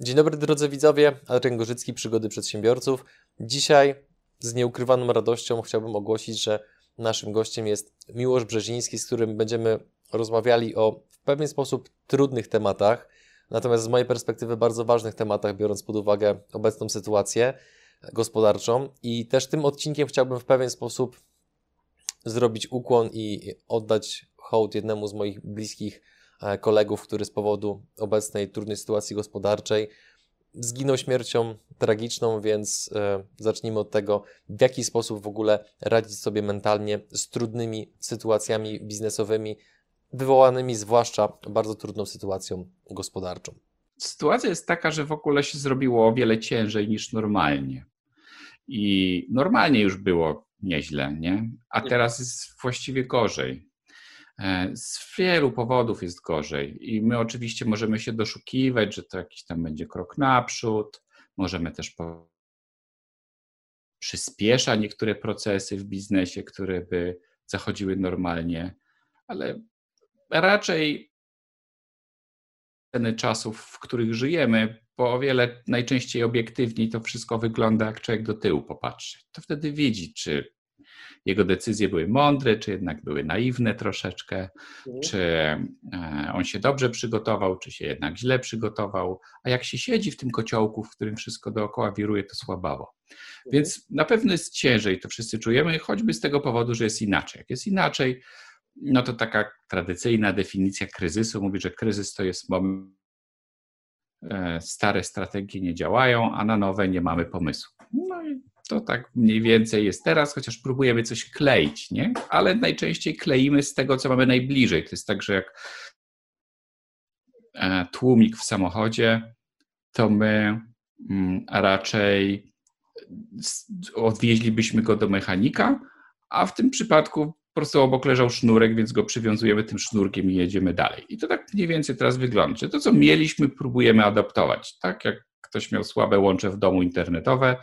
Dzień dobry drodzy widzowie, Adrian Gorzycki, Przygody Przedsiębiorców. Dzisiaj z nieukrywaną radością chciałbym ogłosić, że naszym gościem jest Miłosz Brzeziński, z którym będziemy rozmawiali o w pewien sposób trudnych tematach, natomiast z mojej perspektywy bardzo ważnych tematach, biorąc pod uwagę obecną sytuację gospodarczą. I też tym odcinkiem chciałbym w pewien sposób zrobić ukłon i oddać hołd jednemu z moich bliskich kolegów, który z powodu obecnej trudnej sytuacji gospodarczej zginął śmiercią tragiczną, więc e, zacznijmy od tego, w jaki sposób w ogóle radzić sobie mentalnie z trudnymi sytuacjami biznesowymi, wywołanymi zwłaszcza bardzo trudną sytuacją gospodarczą. Sytuacja jest taka, że w ogóle się zrobiło o wiele ciężej niż normalnie. I normalnie już było nieźle, nie? A teraz jest właściwie gorzej. E, z wielu powodów jest gorzej i my oczywiście możemy się doszukiwać, że to jakiś tam będzie krok naprzód, możemy też po... przyspiesza niektóre procesy w biznesie, które by zachodziły normalnie, ale raczej ceny czasów, w których żyjemy, bo o wiele najczęściej obiektywniej to wszystko wygląda, jak człowiek do tyłu popatrzy. To wtedy widzi, czy jego decyzje były mądre, czy jednak były naiwne troszeczkę, mhm. czy e, on się dobrze przygotował, czy się jednak źle przygotował, a jak się siedzi w tym kociołku, w którym wszystko dookoła wiruje, to słabawo. Mhm. Więc na pewno jest ciężej, to wszyscy czujemy, choćby z tego powodu, że jest inaczej. Jak jest inaczej, no to taka tradycyjna definicja kryzysu mówi, że kryzys to jest moment, e, stare strategie nie działają, a na nowe nie mamy pomysłu. To tak mniej więcej jest teraz, chociaż próbujemy coś kleić, nie? Ale najczęściej kleimy z tego, co mamy najbliżej. To jest tak, że jak e, tłumik w samochodzie, to my mm, raczej odwieźlibyśmy go do mechanika, a w tym przypadku po prostu obok leżał sznurek, więc go przywiązujemy tym sznurkiem i jedziemy dalej. I to tak mniej więcej teraz wygląda. Że to, co mieliśmy, próbujemy adaptować. Tak jak ktoś miał słabe łącze w domu internetowe,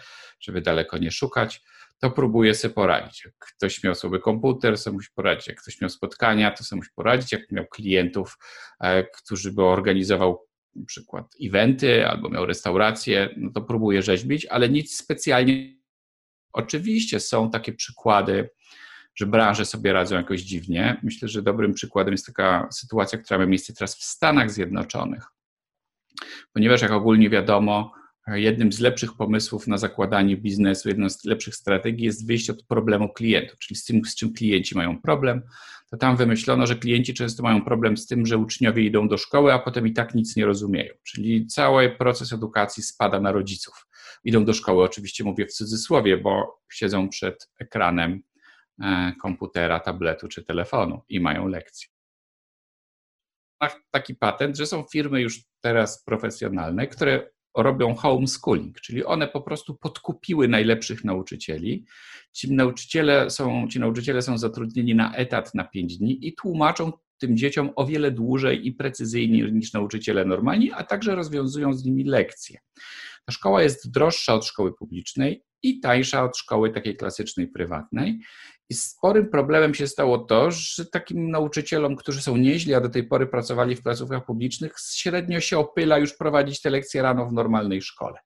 żeby daleko nie szukać, to próbuje sobie poradzić. Jak ktoś miał słaby komputer, to musi poradzić. Jak ktoś miał spotkania, to sobie musi poradzić. Jak miał klientów, e, którzy by organizował na przykład eventy albo miał restaurację, no to próbuje rzeźbić, ale nic specjalnie. Oczywiście są takie przykłady, że branże sobie radzą jakoś dziwnie. Myślę, że dobrym przykładem jest taka sytuacja, która ma miejsce teraz w Stanach Zjednoczonych ponieważ jak ogólnie wiadomo, jednym z lepszych pomysłów na zakładanie biznesu, jedną z lepszych strategii jest wyjście od problemu klientów, czyli z tym, z czym klienci mają problem. To tam wymyślono, że klienci często mają problem z tym, że uczniowie idą do szkoły, a potem i tak nic nie rozumieją. Czyli cały proces edukacji spada na rodziców. Idą do szkoły, oczywiście mówię w cudzysłowie, bo siedzą przed ekranem e, komputera, tabletu czy telefonu i mają lekcje taki patent, że są firmy już teraz profesjonalne, które robią homeschooling, czyli one po prostu podkupiły najlepszych nauczycieli. Ci nauczyciele są, ci nauczyciele są zatrudnieni na etat na 5 dni i tłumaczą tym dzieciom o wiele dłużej i precyzyjniej niż nauczyciele normalni, a także rozwiązują z nimi lekcje. Ta szkoła jest droższa od szkoły publicznej i tańsza od szkoły takiej klasycznej, prywatnej. I sporym problemem się stało to, że takim nauczycielom, którzy są nieźli, a do tej pory pracowali w placówkach publicznych, średnio się opyla już prowadzić te lekcje rano w normalnej szkole.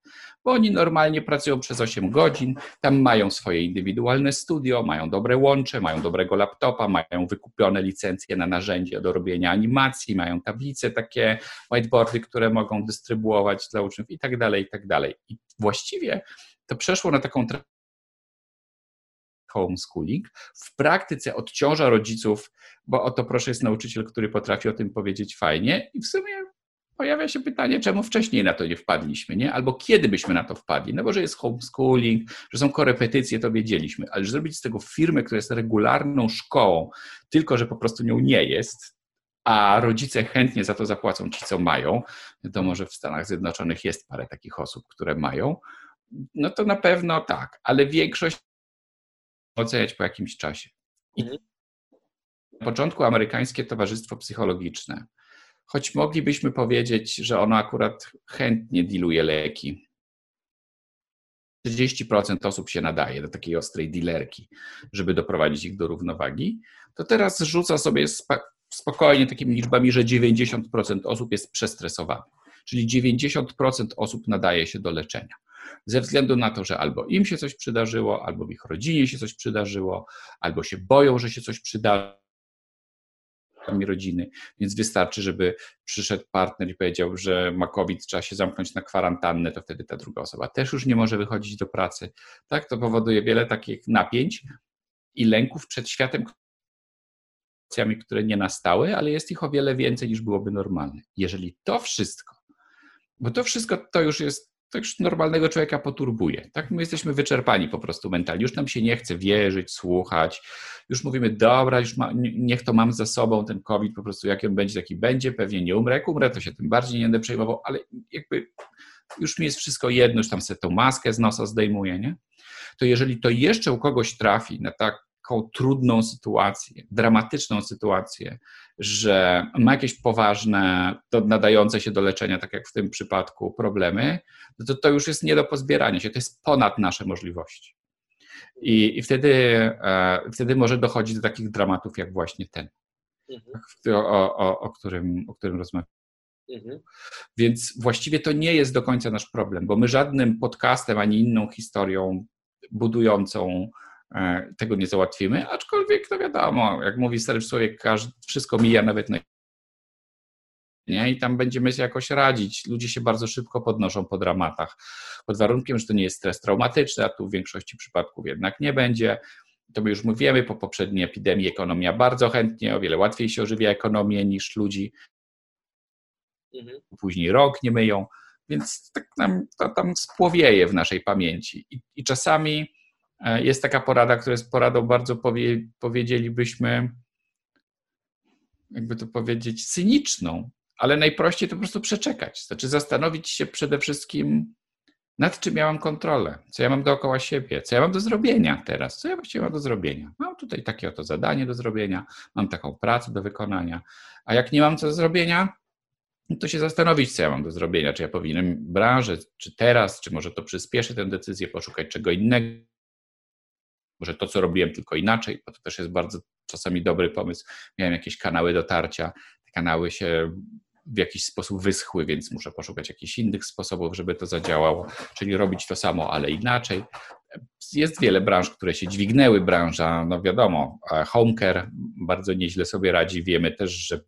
Bo oni normalnie pracują przez 8 godzin, tam mają swoje indywidualne studio, mają dobre łącze, mają dobrego laptopa, mają wykupione licencje na narzędzia do robienia animacji, mają tablice takie, whiteboardy, które mogą dystrybuować dla uczniów i tak dalej, i tak dalej. I właściwie to przeszło na taką homeschooling. W praktyce odciąża rodziców, bo oto proszę jest nauczyciel, który potrafi o tym powiedzieć fajnie i w sumie pojawia się pytanie, czemu wcześniej na to nie wpadliśmy, nie? Albo kiedy byśmy na to wpadli? No bo, że jest homeschooling, że są korepetycje, to wiedzieliśmy, ale że zrobić z tego firmę, która jest regularną szkołą, tylko że po prostu nią nie jest, a rodzice chętnie za to zapłacą ci, co mają, wiadomo, że w Stanach Zjednoczonych jest parę takich osób, które mają, no to na pewno tak, ale większość oceniać po jakimś czasie. I mhm. na początku amerykańskie towarzystwo psychologiczne, choć moglibyśmy powiedzieć, że ono akurat chętnie diluje leki. 30% osób się nadaje do takiej ostrej dilerki, żeby doprowadzić ich do równowagi, to teraz rzuca sobie spokojnie takimi liczbami, że 90% osób jest przestresowanych. czyli 90% osób nadaje się do leczenia. Ze względu na to, że albo im się coś przydarzyło, albo w ich rodzinie się coś przydarzyło, albo się boją, że się coś przydarzy rodziny, więc wystarczy, żeby przyszedł partner i powiedział, że ma COVID, trzeba się zamknąć na kwarantannę, to wtedy ta druga osoba też już nie może wychodzić do pracy. Tak, to powoduje wiele takich napięć i lęków przed światem, które nie nastały, ale jest ich o wiele więcej niż byłoby normalne. Jeżeli to wszystko, bo to wszystko to już jest to już normalnego człowieka poturbuje. Tak? My jesteśmy wyczerpani po prostu mentalnie. Już nam się nie chce wierzyć, słuchać. Już mówimy, dobra, już ma, niech to mam za sobą, ten COVID po prostu, jaki on będzie, taki będzie, pewnie nie umrę. Jak umrę, to się tym bardziej nie będę przejmował, ale jakby już mi jest wszystko jedno, już tam sobie tą maskę z nosa zdejmuję, nie? To jeżeli to jeszcze u kogoś trafi na tak taką trudną sytuację, dramatyczną sytuację, że ma jakieś poważne, nadające się do leczenia, tak jak w tym przypadku, problemy, no to to już jest nie do pozbierania się, to jest ponad nasze możliwości. I, i wtedy, e, wtedy może dochodzić do takich dramatów, jak właśnie ten, mhm. o, o, o, którym, o którym rozmawiamy. Mhm. Więc właściwie to nie jest do końca nasz problem, bo my żadnym podcastem ani inną historią budującą tego nie załatwimy, aczkolwiek to wiadomo, jak mówi stary człowiek, wszystko mija nawet na nie? I tam będziemy się jakoś radzić. Ludzie się bardzo szybko podnoszą po dramatach, pod warunkiem, że to nie jest stres traumatyczny, a tu w większości przypadków jednak nie będzie. To my już mówimy, po poprzedniej epidemii ekonomia bardzo chętnie, o wiele łatwiej się ożywia ekonomię niż ludzi. Mhm. Później rok nie myją, więc tak nam, to tam spłowieje w naszej pamięci. I, i czasami E, jest taka porada, która jest poradą bardzo powie, powiedzielibyśmy, jakby to powiedzieć, cyniczną, ale najprościej to po prostu przeczekać. Znaczy zastanowić się przede wszystkim, nad czym ja mam kontrolę, co ja mam dookoła siebie, co ja mam do zrobienia teraz, co ja właściwie mam do zrobienia. Mam tutaj takie oto zadanie do zrobienia, mam taką pracę do wykonania, a jak nie mam co do zrobienia, to się zastanowić, co ja mam do zrobienia, czy ja powinienem branżę, czy teraz, czy może to przyspieszy tę decyzję, poszukać czego innego, może to, co robiłem, tylko inaczej, bo to też jest bardzo czasami dobry pomysł. Miałem jakieś kanały dotarcia, te kanały się w jakiś sposób wyschły, więc muszę poszukać jakichś innych sposobów, żeby to zadziałało, czyli robić to samo, ale inaczej. Jest wiele branż, które się dźwignęły. Branża, no wiadomo, homecare bardzo nieźle sobie radzi. Wiemy też, że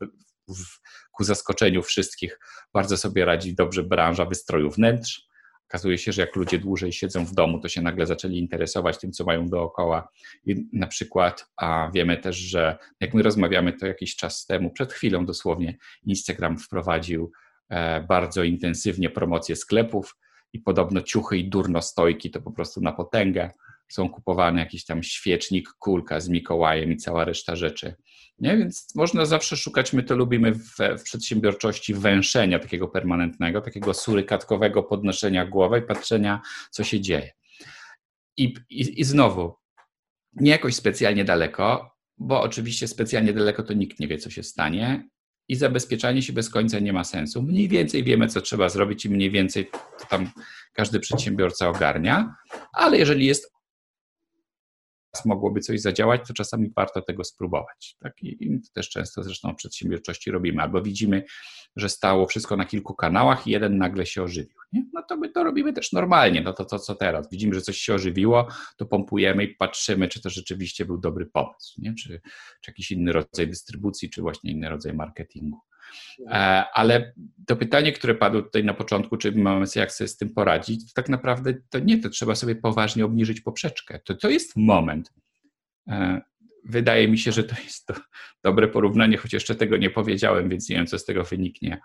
ku zaskoczeniu wszystkich bardzo sobie radzi dobrze branża wystroju wnętrz. Okazuje się, że jak ludzie dłużej siedzą w domu, to się nagle zaczęli interesować tym, co mają dookoła. I na przykład a wiemy też, że jak my rozmawiamy, to jakiś czas temu, przed chwilą dosłownie, Instagram wprowadził e, bardzo intensywnie promocję sklepów i podobno ciuchy i durnostojki to po prostu na potęgę są kupowane jakiś tam świecznik, kulka z Mikołajem i cała reszta rzeczy. Nie? Więc można zawsze szukać, my to lubimy w, w przedsiębiorczości węszenia takiego permanentnego, takiego surykatkowego podnoszenia głowy i patrzenia, co się dzieje. I, i, I znowu, nie jakoś specjalnie daleko, bo oczywiście specjalnie daleko to nikt nie wie, co się stanie i zabezpieczanie się bez końca nie ma sensu. Mniej więcej wiemy, co trzeba zrobić i mniej więcej tam każdy przedsiębiorca ogarnia, ale jeżeli jest mogłoby coś zadziałać, to czasami warto tego spróbować. Tak? I też często zresztą w przedsiębiorczości robimy. Albo widzimy, że stało wszystko na kilku kanałach i jeden nagle się ożywił. Nie? No to my to robimy też normalnie, no to to co teraz. Widzimy, że coś się ożywiło, to pompujemy i patrzymy, czy to rzeczywiście był dobry pomysł, nie? Czy, czy jakiś inny rodzaj dystrybucji, czy właśnie inny rodzaj marketingu. E, ale to pytanie, które padło tutaj na początku, czy mamy jak sobie z tym poradzić, to tak naprawdę to nie, to trzeba sobie poważnie obniżyć poprzeczkę. To, to jest moment. E, wydaje mi się, że to jest to dobre porównanie, choć jeszcze tego nie powiedziałem, więc nie wiem, co z tego wyniknie.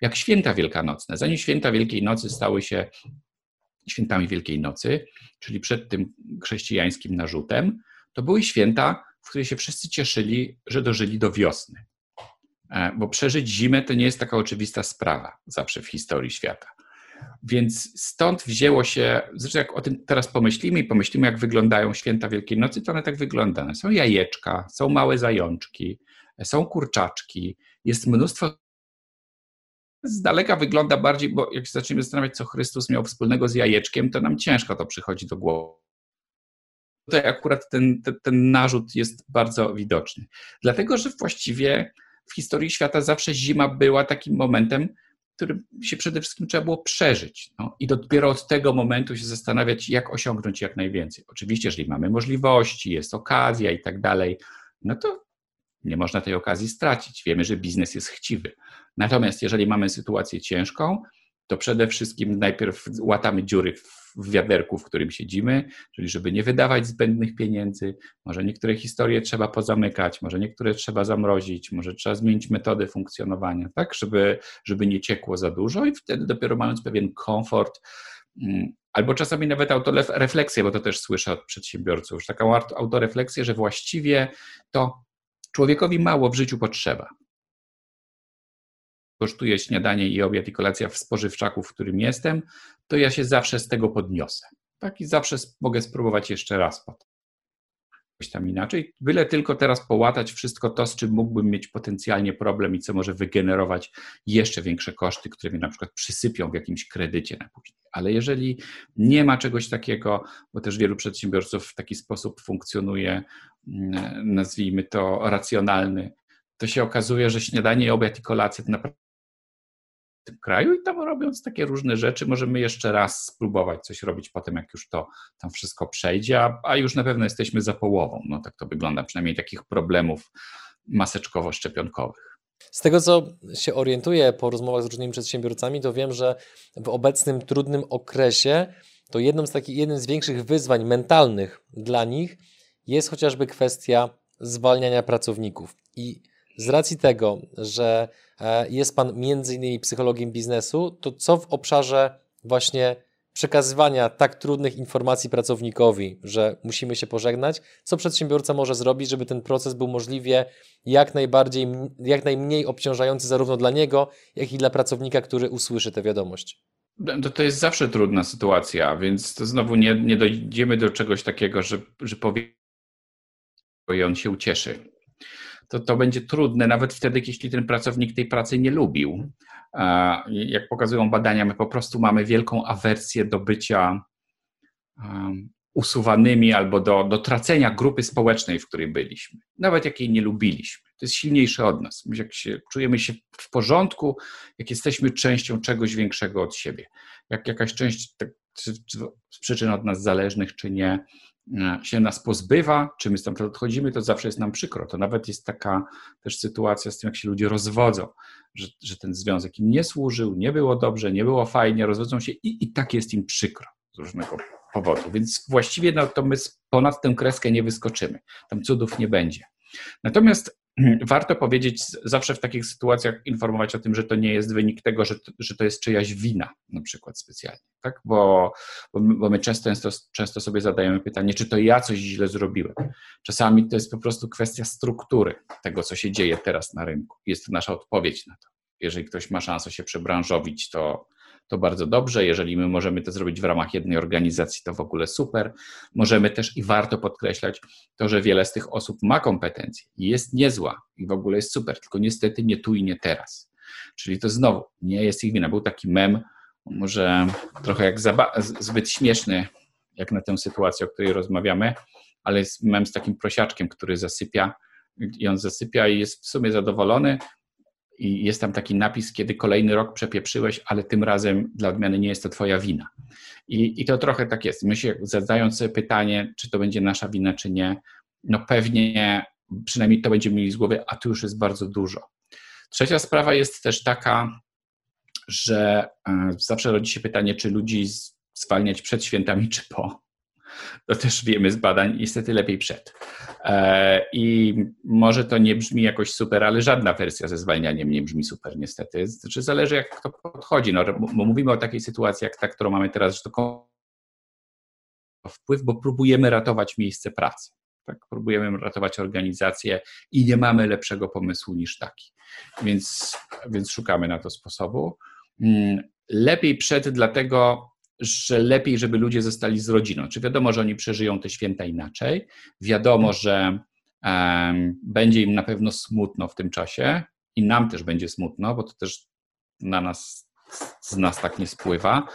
Jak święta wielkanocne. Zanim święta Wielkiej Nocy stały się świętami Wielkiej Nocy, czyli przed tym chrześcijańskim narzutem, to były święta, w których się wszyscy cieszyli, że dożyli do wiosny. E, bo przeżyć zimę to nie jest taka oczywista sprawa zawsze w historii świata. Więc stąd wzięło się, zresztą jak o tym teraz pomyślimy i pomyślimy, jak wyglądają święta Wielkiej Nocy, to one tak wyglądają. Są jajeczka, są małe zajączki, są kurczaczki, jest mnóstwo. Z daleka wygląda bardziej, bo jak się zaczniemy zastanawiać, co Chrystus miał wspólnego z jajeczkiem, to nam ciężko to przychodzi do głowy. Tutaj akurat ten, ten, ten narzut jest bardzo widoczny. Dlatego, że właściwie w historii świata zawsze zima była takim momentem którym się przede wszystkim trzeba było przeżyć. No. I dopiero od tego momentu się zastanawiać, jak osiągnąć jak najwięcej. Oczywiście, jeżeli mamy możliwości, jest okazja i tak dalej, no to nie można tej okazji stracić. Wiemy, że biznes jest chciwy. Natomiast jeżeli mamy sytuację ciężką, to przede wszystkim najpierw łatamy dziury w wiaderku, w którym siedzimy, czyli żeby nie wydawać zbędnych pieniędzy. Może niektóre historie trzeba pozamykać, może niektóre trzeba zamrozić, może trzeba zmienić metody funkcjonowania, tak, żeby, żeby nie ciekło za dużo i wtedy dopiero mając pewien komfort, mm, albo czasami nawet autorefleksję, bo to też słyszę od przedsiębiorców, taką autorefleksję, że właściwie to człowiekowi mało w życiu potrzeba kosztuje śniadanie i obiad i kolacja w spożywczaku, w którym jestem, to ja się zawsze z tego podniosę. Tak i zawsze mogę spróbować jeszcze raz potem. Coś tam inaczej. Byle tylko teraz połatać wszystko to, z czym mógłbym mieć potencjalnie problem i co może wygenerować jeszcze większe koszty, które mnie na przykład przysypią w jakimś kredycie na później. Ale jeżeli nie ma czegoś takiego, bo też wielu przedsiębiorców w taki sposób funkcjonuje, mm, nazwijmy to racjonalny, to się okazuje, że śniadanie, obiad i kolacja to naprawdę tym kraju i tam robiąc takie różne rzeczy, możemy jeszcze raz spróbować coś robić potem, jak już to tam wszystko przejdzie, a, już na pewno jesteśmy za połową. No tak to wygląda, przynajmniej takich problemów maseczkowo-szczepionkowych. Z tego, co się orientuję po rozmowach z różnymi przedsiębiorcami, to wiem, że w obecnym trudnym okresie to jedną z takich, jednym z większych wyzwań mentalnych dla nich jest chociażby kwestia zwalniania pracowników. I z racji tego, że e, jest Pan między innymi psychologiem biznesu, to co w obszarze właśnie przekazywania tak trudnych informacji pracownikowi, że musimy się pożegnać, co przedsiębiorca może zrobić, żeby ten proces był możliwie jak najbardziej, jak najmniej obciążający zarówno dla niego, jak i dla pracownika, który usłyszy tę wiadomość? To, to jest zawsze trudna sytuacja, więc to znowu nie, nie dojdziemy do czegoś takiego, że, że powie i on się ucieszy to to będzie trudne, nawet wtedy, jeśli ten pracownik tej pracy nie lubił. Jak pokazują badania, my po prostu mamy wielką awersję do bycia usuwanymi albo do, do tracenia grupy społecznej, w której byliśmy, nawet jak jej nie lubiliśmy. To jest silniejsze od nas. My jak się, czujemy się w porządku, jak jesteśmy częścią czegoś większego od siebie. Jak jakaś część, tak, z przyczyn od nas zależnych czy nie, się nas pozbywa, czy my stamtąd odchodzimy, to zawsze jest nam przykro. To nawet jest taka też sytuacja z tym, jak się ludzie rozwodzą, że, że ten związek im nie służył, nie było dobrze, nie było fajnie, rozwodzą się i, i tak jest im przykro z różnego powodu. Więc właściwie no, to my ponad tę kreskę nie wyskoczymy. Tam cudów nie będzie. Natomiast warto powiedzieć, zawsze w takich sytuacjach informować o tym, że to nie jest wynik tego, że to, że to jest czyjaś wina, na przykład specjalnie, tak? Bo, bo, my, często, często sobie zadajemy pytanie, czy to ja coś źle zrobiłem. Czasami to jest po prostu kwestia struktury tego, co się dzieje teraz na rynku. Jest to nasza odpowiedź na to. Jeżeli ktoś ma szansę się przebranżowić, to to bardzo dobrze. Jeżeli my możemy to zrobić w ramach jednej organizacji, to w ogóle super. Możemy też i warto podkreślać to, że wiele z tych osób ma kompetencje i jest niezła i w ogóle jest super, tylko niestety nie tu i nie teraz. Czyli to znowu nie jest ich wina. Był taki mem, może trochę jak zbyt śmieszny, jak na tę sytuację, o której rozmawiamy, ale jest mem z takim prosiaczkiem, który zasypia i on zasypia i jest w sumie zadowolony, i jest tam taki napis, kiedy kolejny rok przepieprzyłeś, ale tym razem dla odmiany nie jest to twoja wina. I, i to trochę tak jest. My się zadając sobie pytanie, czy to będzie nasza wina, czy nie, no pewnie przynajmniej to będziemy mieli z głowy, a tu już jest bardzo dużo. Trzecia sprawa jest też taka, że e, zawsze rodzi się pytanie, czy ludzi zwalniać przed świętami, czy po. To też wiemy z badań, niestety lepiej przed. E, I może to nie brzmi jakoś super, ale żadna wersja ze zwalnianiem nie brzmi super, niestety. Znaczy, zależy, jak kto podchodzi. No, mówimy o takiej sytuacji, jak ta, którą mamy teraz, że to wpływ, bo próbujemy ratować miejsce pracy. Tak, próbujemy ratować organizację i nie mamy lepszego pomysłu niż taki. Więc, więc szukamy na to sposobu. Mm, lepiej przed, dlatego że lepiej, żeby ludzie zostali z rodziną. Czy wiadomo, że oni przeżyją te święta inaczej? Wiadomo, że um, będzie im na pewno smutno w tym czasie i nam też będzie smutno, bo to też na nas, z nas tak nie spływa,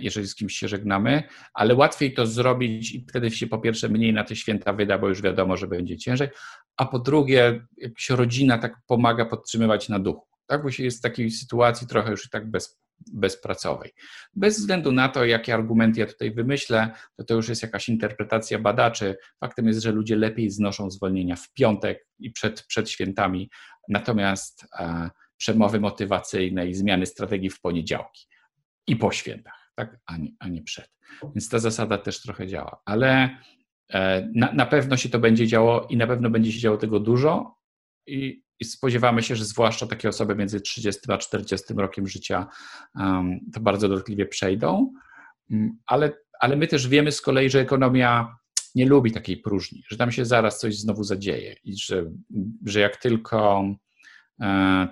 jeżeli z kimś się żegnamy, ale łatwiej to zrobić i wtedy się po pierwsze mniej na te święta wyda, bo już wiadomo, że będzie ciężej, a po drugie, jak się rodzina tak pomaga podtrzymywać na duchu tak? bo się jest w takiej sytuacji trochę już i tak bez, bezpracowej. Bez względu na to, jakie argumenty ja tutaj wymyślę, to to już jest jakaś interpretacja badaczy. Faktem jest, że ludzie lepiej znoszą zwolnienia w piątek i przed, przed świętami, natomiast e, przemowy motywacyjne i zmiany strategii w poniedziałki i po świętach, tak? a, nie, a nie przed. Więc ta zasada też trochę działa, ale e, na, na pewno się to będzie działo i na pewno będzie się działo tego dużo i, i spodziewamy się, że zwłaszcza takie osoby między 30 a 40 rokiem życia to bardzo dotkliwie przejdą, um, ale, ale my też wiemy z kolei, że ekonomia nie lubi takiej próżni, że tam się zaraz coś znowu zadzieje i że, że jak tylko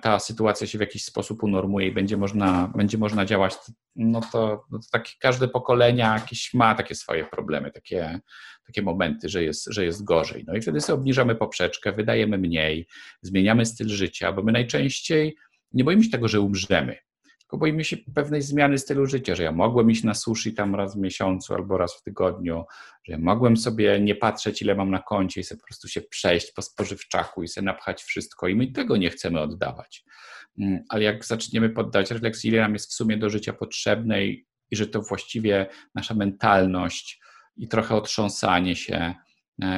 ta sytuacja się w jakiś sposób unormuje i będzie można, będzie można działać, no to, no to każde pokolenia jakieś ma takie swoje problemy, takie, takie momenty, że jest, że jest gorzej. No i wtedy sobie obniżamy poprzeczkę, wydajemy mniej, zmieniamy styl życia, bo my najczęściej nie boimy się tego, że umrzemy tylko boimy się pewnej zmiany stylu życia, że ja mogłem iść na sushi tam raz w miesiącu albo raz w tygodniu, że ja mogłem sobie nie patrzeć, ile mam na koncie i sobie po prostu się przejść po spożywczaku i sobie napchać wszystko i my tego nie chcemy oddawać. Mm, ale jak zaczniemy poddać refleksji, ile nam jest w sumie do życia potrzebne i, że to właściwie nasza mentalność i trochę otrząsanie się,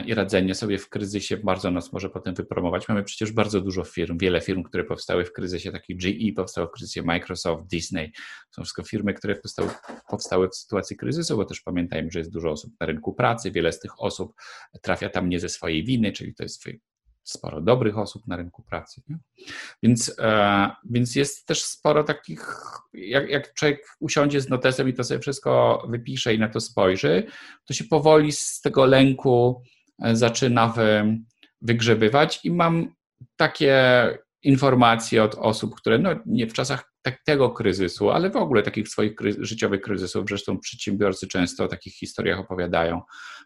i radzenie sobie w kryzysie bardzo nas może potem wypromować. Mamy przecież bardzo dużo firm, wiele firm, które powstały w kryzysie, takich GE powstało w kryzysie, Microsoft, Disney. Są wszystko firmy, które powstały, powstały w sytuacji kryzysu, bo też pamiętajmy, że jest dużo osób na rynku pracy, wiele z tych osób trafia tam nie ze swojej winy, czyli to jest sporo dobrych osób na rynku pracy. Nie? Więc, e, więc jest też sporo takich, jak, jak człowiek usiądzie z notesem i to sobie wszystko wypisze i na to spojrzy, to się powoli z tego lęku e, zaczyna wy, wygrzebywać i mam takie informacje od osób, które no, nie w czasach tak, tego kryzysu, ale w ogóle takich swoich życiowych kryzysów, zresztą przedsiębiorcy często o takich historiach opowiadają,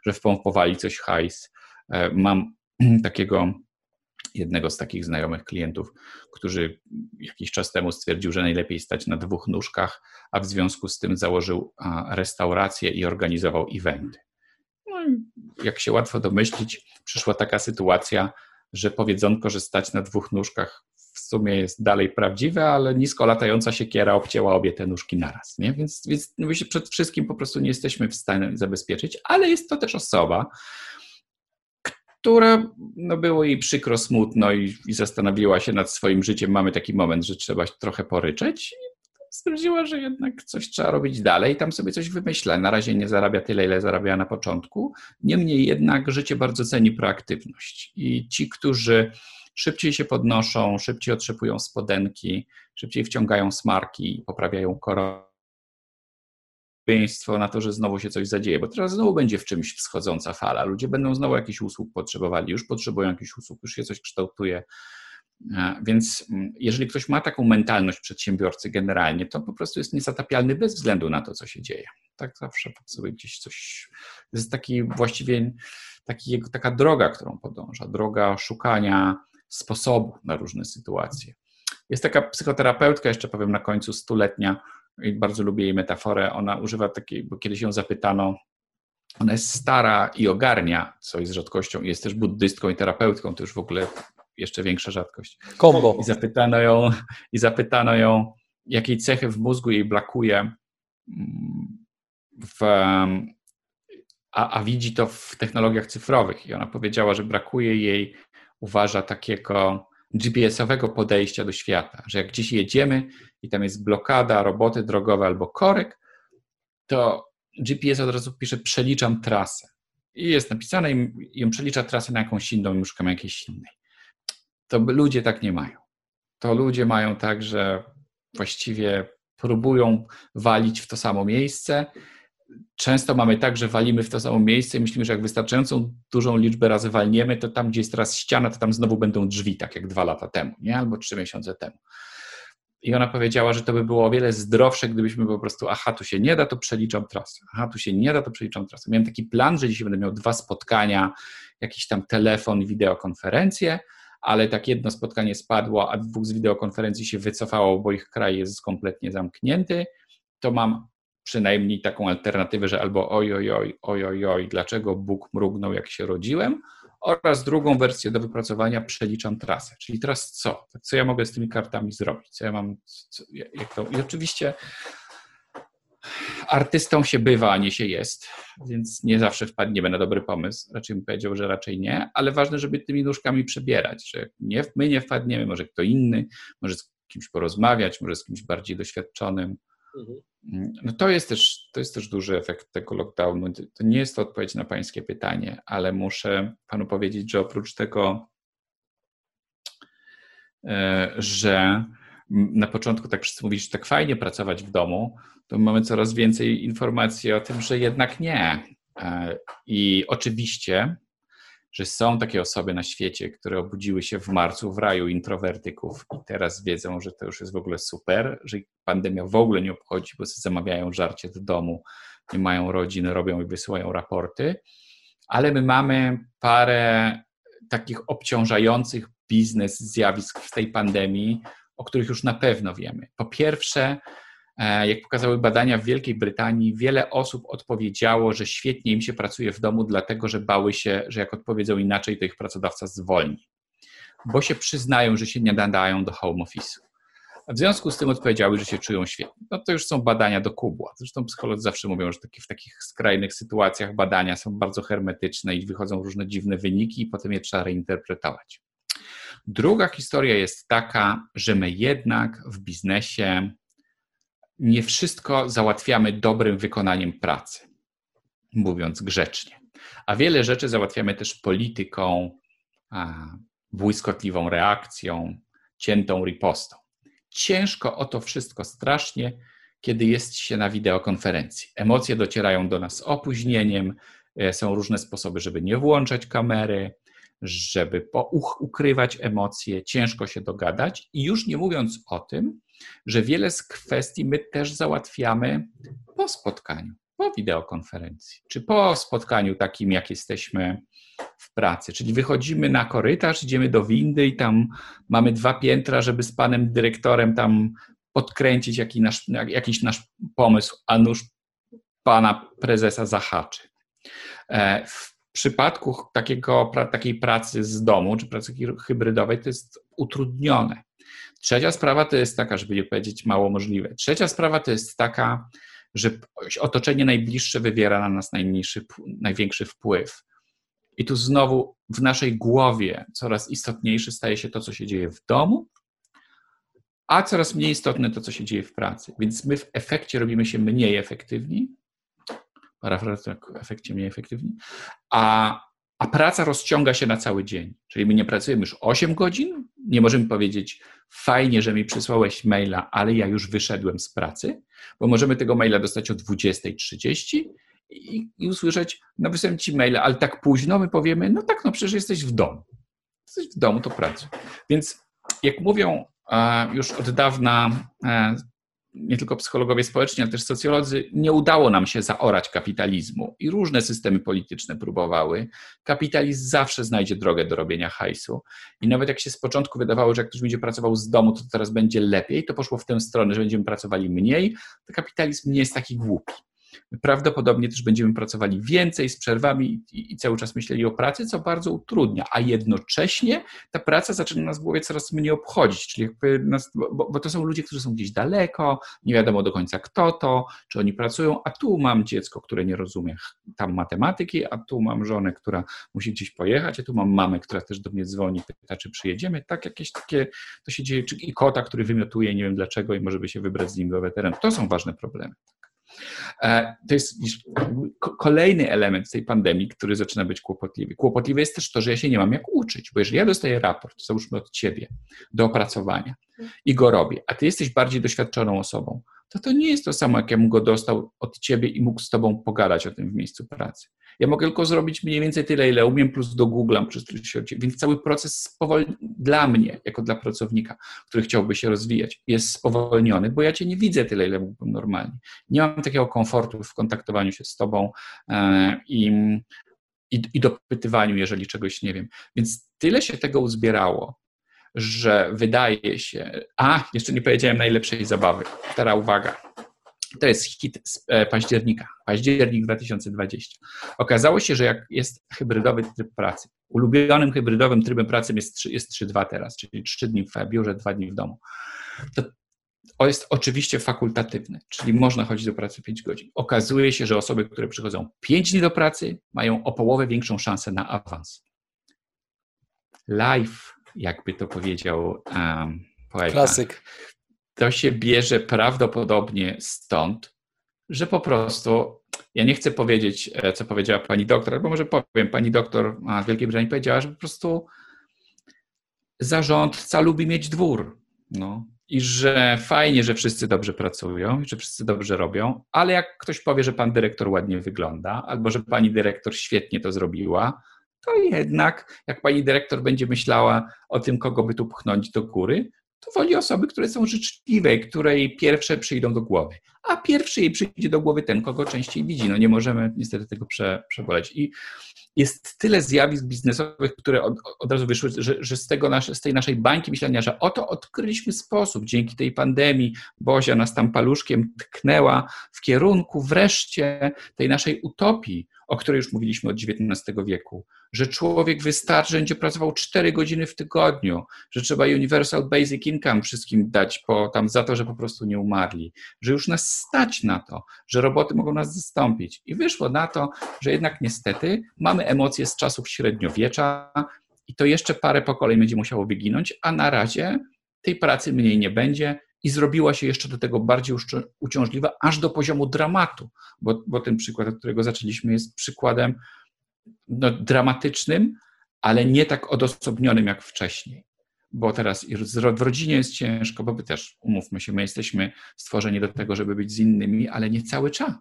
że wpompowali coś hajs. E, mam takiego jednego z takich znajomych klientów, który jakiś czas temu stwierdził, że najlepiej stać na dwóch nóżkach, a w związku z tym założył restaurację i organizował eventy. No i jak się łatwo domyślić, przyszła taka sytuacja, że powiedzonko, że stać na dwóch nóżkach w sumie jest dalej prawdziwe, ale nisko latająca siekiera obcięła obie te nóżki naraz. Nie? Więc, więc my się przed wszystkim po prostu nie jesteśmy w stanie zabezpieczyć, ale jest to też osoba, która no było jej przykro, smutno i, i, zastanowiła się nad swoim życiem. Mamy taki moment, że trzeba trochę poryczeć. Stwierdziła, że jednak coś trzeba robić dalej tam sobie coś wymyśla. Na razie nie zarabia tyle, ile zarabiała na początku. Niemniej jednak życie bardzo ceni proaktywność. I ci, którzy szybciej się podnoszą, szybciej otrzepują spodenki, szybciej wciągają smarki, poprawiają koronę, na to, że znowu się coś zadzieje, bo teraz znowu będzie w czymś wschodząca fala. Ludzie będą znowu jakichś usług potrzebowali, już potrzebują jakichś usług, już się coś kształtuje. E, więc mm, jeżeli ktoś ma taką mentalność przedsiębiorcy generalnie, to po prostu jest niezatapialny bez względu na to, co się dzieje. Tak zawsze sobie gdzieś coś. To jest taki właściwie taki, taka droga, którą podąża, droga szukania sposobu na różne sytuacje. Jest taka psychoterapeutka, jeszcze powiem na końcu, stuletnia, i bardzo lubię jej metaforę. Ona używa takiej, bo kiedyś ją zapytano, ona jest stara i ogarnia, co jest rzadkością, i jest też buddystką i terapeutką, to już w ogóle jeszcze większa rzadkość. Kombo. I zapytano ją, i zapytano ją jakiej cechy w mózgu jej brakuje, w, a, a widzi to w technologiach cyfrowych. I ona powiedziała, że brakuje jej, uważa takiego GPS-owego podejścia do świata, że jak gdzieś jedziemy i tam jest blokada, roboty drogowe albo korek, to GPS od razu pisze przeliczam trasę. I jest napisane i ją przelicza trasę na jakąś inną i szukam jakiejś innej. To ludzie tak nie mają. To ludzie mają tak, że właściwie próbują walić w to samo miejsce często mamy tak, że walimy w to samo miejsce i myślimy, że jak wystarczającą dużą liczbę razy walniemy, to tam, gdzie jest teraz ściana, to tam znowu będą drzwi, tak jak dwa lata temu, nie? albo trzy miesiące temu. I ona powiedziała, że to by było o wiele zdrowsze, gdybyśmy po prostu, aha, tu się nie da, to przeliczam trasę. Aha, tu się nie da, to przeliczam trasę. Miałem taki plan, że dzisiaj będę miał dwa spotkania, jakiś tam telefon wideokonferencję, ale tak jedno spotkanie spadło, a dwóch z wideokonferencji się wycofało, bo ich kraj jest kompletnie zamknięty. To mam przynajmniej taką alternatywę, że albo oj, oj, oj, oj, oj, dlaczego Bóg mrugnął, jak się rodziłem, oraz drugą wersję do wypracowania przeliczam trasę. Czyli teraz co? Co ja mogę z tymi kartami zrobić? Co ja mam, co, jak to? I oczywiście artystą się bywa, a nie się jest, więc nie zawsze wpadniemy na dobry pomysł. Raczej bym powiedział, że raczej nie, ale ważne, żeby tymi nóżkami przebierać, że nie, my nie wpadniemy, może kto inny, może z kimś porozmawiać, może z kimś bardziej doświadczonym. Mhm. No to jest, też, to jest też duży efekt tego lockdownu. To nie jest to odpowiedź na Pańskie pytanie, ale muszę Panu powiedzieć, że oprócz tego, e, że na początku tak wszyscy mówili, że tak fajnie pracować w domu, to mamy coraz więcej informacji o tym, że jednak nie. E, I oczywiście, że są takie osoby na świecie, które obudziły się w marcu w raju introwertyków i teraz wiedzą, że to już jest w ogóle super, że pandemia w ogóle nie obchodzi, bo sobie zamawiają żarcie do domu, nie mają rodzin, robią i wysyłają raporty. Ale my mamy parę takich obciążających biznes zjawisk w tej pandemii, o których już na pewno wiemy. Po pierwsze, jak pokazały badania w Wielkiej Brytanii, wiele osób odpowiedziało, że świetnie im się pracuje w domu, dlatego że bały się, że jak odpowiedzą inaczej, to ich pracodawca zwolni, bo się przyznają, że się nie nadają do home office'u. W związku z tym odpowiedziały, że się czują świetnie. No to już są badania do kubła. Zresztą psycholodzy zawsze mówią, że w takich skrajnych sytuacjach badania są bardzo hermetyczne i wychodzą różne dziwne wyniki i potem je trzeba reinterpretować. Druga historia jest taka, że my jednak w biznesie nie wszystko załatwiamy dobrym wykonaniem pracy, mówiąc grzecznie. A wiele rzeczy załatwiamy też polityką, błyskotliwą reakcją, ciętą ripostą. Ciężko o to wszystko strasznie, kiedy jest się na wideokonferencji. Emocje docierają do nas opóźnieniem, e, są różne sposoby, żeby nie włączać kamery, żeby ukrywać emocje, ciężko się dogadać. I już nie mówiąc o tym, że wiele z kwestii my też załatwiamy po spotkaniu, po wideokonferencji, czy po spotkaniu takim, jak jesteśmy w pracy. Czyli wychodzimy na korytarz, idziemy do windy i tam mamy dwa piętra, żeby z panem dyrektorem tam podkręcić jakiś nasz, jakiś nasz pomysł, a nuż pana prezesa zahaczy. E, w przypadku takiego, takiej pracy z domu, czy pracy hybrydowej, to jest utrudnione. Trzecia sprawa to jest taka, żeby nie powiedzieć mało możliwe. Trzecia sprawa to jest taka, że otoczenie najbliższe wywiera na nas najmniejszy, największy wpływ. I tu znowu w naszej głowie coraz istotniejsze staje się to, co się dzieje w domu, a coraz mniej istotne to, co się dzieje w pracy. Więc my w efekcie robimy się mniej efektywni, parafrazując w efekcie mniej efektywni, a, a praca rozciąga się na cały dzień. Czyli my nie pracujemy już 8 godzin, nie możemy powiedzieć fajnie, że mi przysłałeś maila, ale ja już wyszedłem z pracy, bo możemy tego maila dostać o 20.30 i, i usłyszeć, no wysłałem ci maila, ale tak późno my powiemy, no tak, no przecież jesteś w domu. Jesteś w domu, to pracuj. Więc jak mówią już od dawna e, nie tylko psychologowie społeczni, ale też socjolodzy, nie udało nam się zaorać kapitalizmu i różne systemy polityczne próbowały. Kapitalizm zawsze znajdzie drogę do robienia hajsu. I nawet jak się z początku wydawało, że jak ktoś będzie pracował z domu, to teraz będzie lepiej, to poszło w tę stronę, że będziemy pracowali mniej, to kapitalizm nie jest taki głupi. Prawdopodobnie też będziemy pracowali więcej z przerwami i, i, cały czas myśleli o pracy, co bardzo utrudnia, a jednocześnie ta praca zaczyna nas w głowie coraz mniej obchodzić, czyli jakby nas, bo, bo to są ludzie, którzy są gdzieś daleko, nie wiadomo do końca kto to, czy oni pracują, a tu mam dziecko, które nie rozumie tam matematyki, a tu mam żonę, która musi gdzieś pojechać, a tu mam mamę, która też do mnie dzwoni, pyta, czy przyjedziemy. Tak, jakieś takie, to się dzieje, czy i kota, który wymiotuje, nie wiem dlaczego i może by się wybrać z nim do weteranu. To są ważne problemy. E, to jest kolejny element tej pandemii, który zaczyna być kłopotliwy. Kłopotliwe jest też to, że ja się nie mam jak uczyć, bo jeżeli ja dostaję raport, załóżmy od ciebie, do opracowania i go robię, a ty jesteś bardziej doświadczoną osobą, to to nie jest to samo, jak ja bym go dostał od ciebie i mógł z tobą pogadać o tym w miejscu pracy. Ja mogę tylko zrobić mniej więcej tyle, ile umiem, plus dogooglam, przez więc cały proces spowolni, dla mnie, jako dla pracownika, który chciałby się rozwijać, jest spowolniony, bo ja cię nie widzę tyle, ile mógłbym normalnie. Nie mam takiego komfortu w kontaktowaniu się z tobą e, i, i, i dopytywaniu, jeżeli czegoś nie wiem. Więc tyle się tego uzbierało, że wydaje się, a jeszcze nie powiedziałem najlepszej zabawy. Teraz uwaga. To jest hit z e, października, październik 2020. Okazało się, że jak jest hybrydowy tryb pracy, ulubionym hybrydowym trybem pracy jest, jest 3-2 teraz, czyli 3 dni w biurze, 2 dni w domu. To, jest oczywiście fakultatywne, czyli można chodzić do pracy 5 godzin. Okazuje się, że osoby, które przychodzą 5 dni do pracy, mają o połowę większą szansę na awans. Life, jakby to powiedział um, poeta. Klasyk. To się bierze prawdopodobnie stąd, że po prostu ja nie chcę powiedzieć, e, co powiedziała pani doktor, albo może powiem, pani doktor z Wielkiej Brytanii powiedziała, że po prostu zarządca lubi mieć dwór. No. I że fajnie, że wszyscy dobrze pracują, że wszyscy dobrze robią, ale jak ktoś powie, że pan dyrektor ładnie wygląda, albo że pani dyrektor świetnie to zrobiła, to jednak jak pani dyrektor będzie myślała o tym, kogo by tu pchnąć do góry, to woli osoby, które są życzliwe, które jej pierwsze przyjdą do głowy. A pierwszy jej przyjdzie do głowy ten, kogo częściej widzi. No nie możemy niestety tego prze. I jest tyle zjawisk biznesowych, które od, od razu wyszły, że, że z, tego nasze, z tej naszej bańki myślenia, że oto odkryliśmy sposób, dzięki tej pandemii Bozia nas tam paluszkiem tknęła w kierunku wreszcie tej naszej utopii, o której już mówiliśmy od XIX wieku, że człowiek wystarczy, że będzie pracował 4 godziny w tygodniu, że trzeba Universal Basic Income wszystkim dać po, tam za to, że po prostu nie umarli, że już nas stać na to, że roboty mogą nas zastąpić. I wyszło na to, że jednak niestety mamy emocje z czasów średniowiecza i to jeszcze parę pokoleń będzie musiało wyginąć, a na razie tej pracy mniej nie będzie i zrobiła się jeszcze do tego bardziej uciążliwa, aż do poziomu dramatu, bo, bo ten przykład, od którego zaczęliśmy, jest przykładem no, dramatycznym, ale nie tak odosobnionym jak wcześniej. Bo teraz w rodzinie jest ciężko, bo my też, umówmy się, my jesteśmy stworzeni do tego, żeby być z innymi, ale nie cały czas.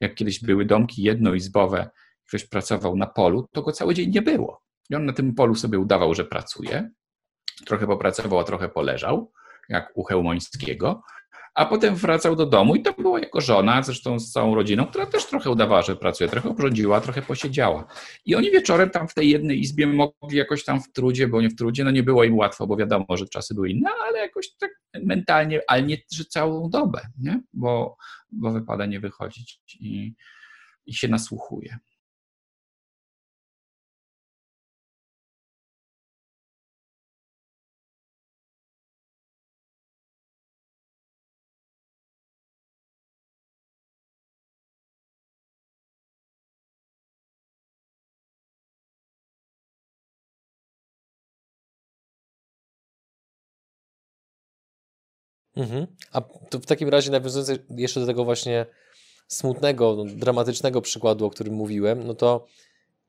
Jak kiedyś były domki jednoizbowe, ktoś pracował na polu, to go cały dzień nie było. I on na tym polu sobie udawał, że pracuje, trochę popracował, a trochę poleżał, jak u Chełmońskiego, a potem wracał do domu i to była jego żona, zresztą z całą rodziną, która też trochę udawała, że pracuje, trochę obrządziła, trochę posiedziała. I oni wieczorem tam w tej jednej izbie mogli jakoś tam w trudzie, bo nie w trudzie, no nie było im łatwo, bo wiadomo, że czasy były inne, ale jakoś tak mentalnie, ale nie że całą dobę, nie? Bo, bo wypada nie wychodzić i, i się nasłuchuje. Mhm. A to w takim razie nawiązując jeszcze do tego właśnie smutnego, no, dramatycznego przykładu, o którym mówiłem, no to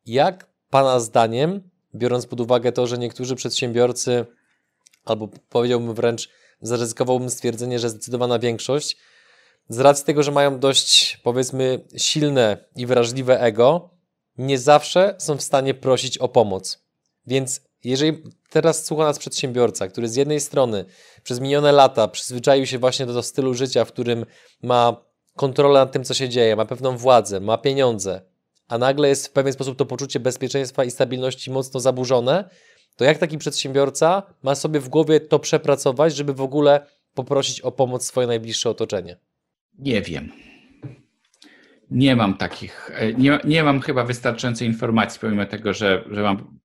jak Pana zdaniem, biorąc pod uwagę to, że niektórzy przedsiębiorcy, albo powiedziałbym wręcz, zaryzykowałbym stwierdzenie, że zdecydowana większość, z racji tego, że mają dość, powiedzmy, silne i wrażliwe ego, nie zawsze są w stanie prosić o pomoc. Więc jeżeli teraz słucha nas przedsiębiorca, który z jednej strony przez minione lata przyzwyczaił się właśnie do tego stylu życia, w którym ma kontrolę nad tym, co się dzieje, ma pewną władzę, ma pieniądze, a nagle jest w pewien sposób to poczucie bezpieczeństwa i stabilności mocno zaburzone, to jak taki przedsiębiorca ma sobie w głowie to przepracować, żeby w ogóle poprosić o pomoc swoje najbliższe otoczenie? Nie wiem. Nie mam takich, e, nie, nie mam chyba wystarczającej informacji, pomimo tego, że, że mam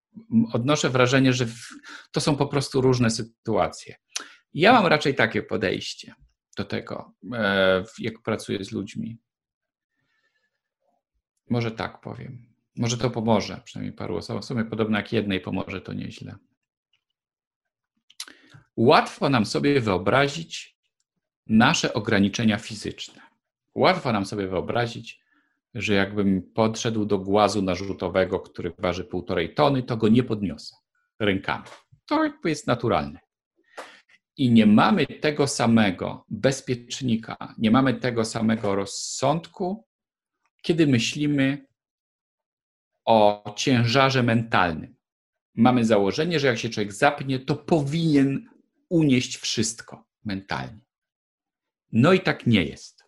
odnoszę wrażenie, że to są po prostu różne sytuacje. Ja mam raczej takie podejście do tego, e, jak pracuję z ludźmi. Może tak powiem. Może to pomoże, przynajmniej paru osobom. W sumie podobno jak jednej pomoże, to nieźle. Łatwo nam sobie wyobrazić nasze ograniczenia fizyczne. Łatwo nam sobie wyobrazić, że jakbym podszedł do głazu narzutowego, który waży półtorej tony, to go nie podniosę rękami. To jest naturalne. I nie mamy tego samego bezpiecznika, nie mamy tego samego rozsądku, kiedy myślimy o ciężarze mentalnym. Mamy założenie, że jak się człowiek zapnie, to powinien unieść wszystko mentalnie. No i tak nie jest.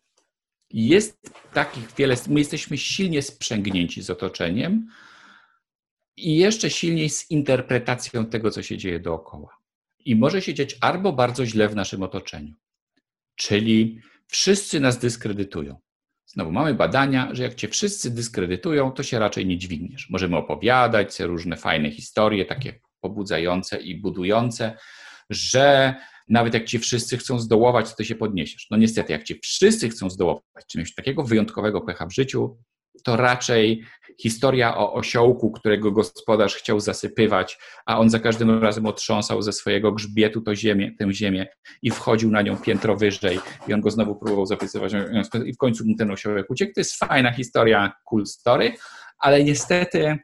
Jest takich wiele, my jesteśmy silnie sprzęgnięci z otoczeniem i jeszcze silniej z interpretacją tego, co się dzieje dookoła. I może się dziać albo bardzo źle w naszym otoczeniu, czyli wszyscy nas dyskredytują. Znowu mamy badania, że jak cię wszyscy dyskredytują, to się raczej nie dźwigniesz. Możemy opowiadać różne fajne historie, takie pobudzające i budujące, że nawet jak ci wszyscy chcą zdołować, to się podniesiesz. No niestety, jak ci wszyscy chcą zdołować, czymś takiego wyjątkowego pecha w życiu, to raczej historia o osiołku, którego gospodarz chciał zasypywać, a on za każdym razem otrząsał ze swojego grzbietu to ziemię, tę ziemię i wchodził na nią piętro wyżej i on go znowu próbował zapisywać i w końcu mu ten osiołek uciekł. To jest fajna historia, cool story, ale niestety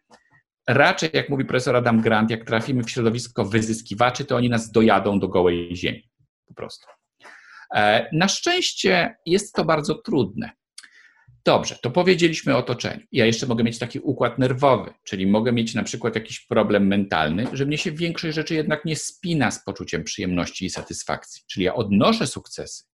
raczej, jak mówi profesor Adam Grant, jak trafimy w środowisko wyzyskiwaczy, to oni nas dojadą do gołej ziemi. Po prostu. E, na szczęście jest to bardzo trudne. Dobrze, to powiedzieliśmy o otoczeniu. Ja jeszcze mogę mieć taki układ nerwowy, czyli mogę mieć na przykład jakiś problem mentalny, że mnie się większość rzeczy jednak nie spina z poczuciem przyjemności i satysfakcji. Czyli ja odnoszę sukcesy,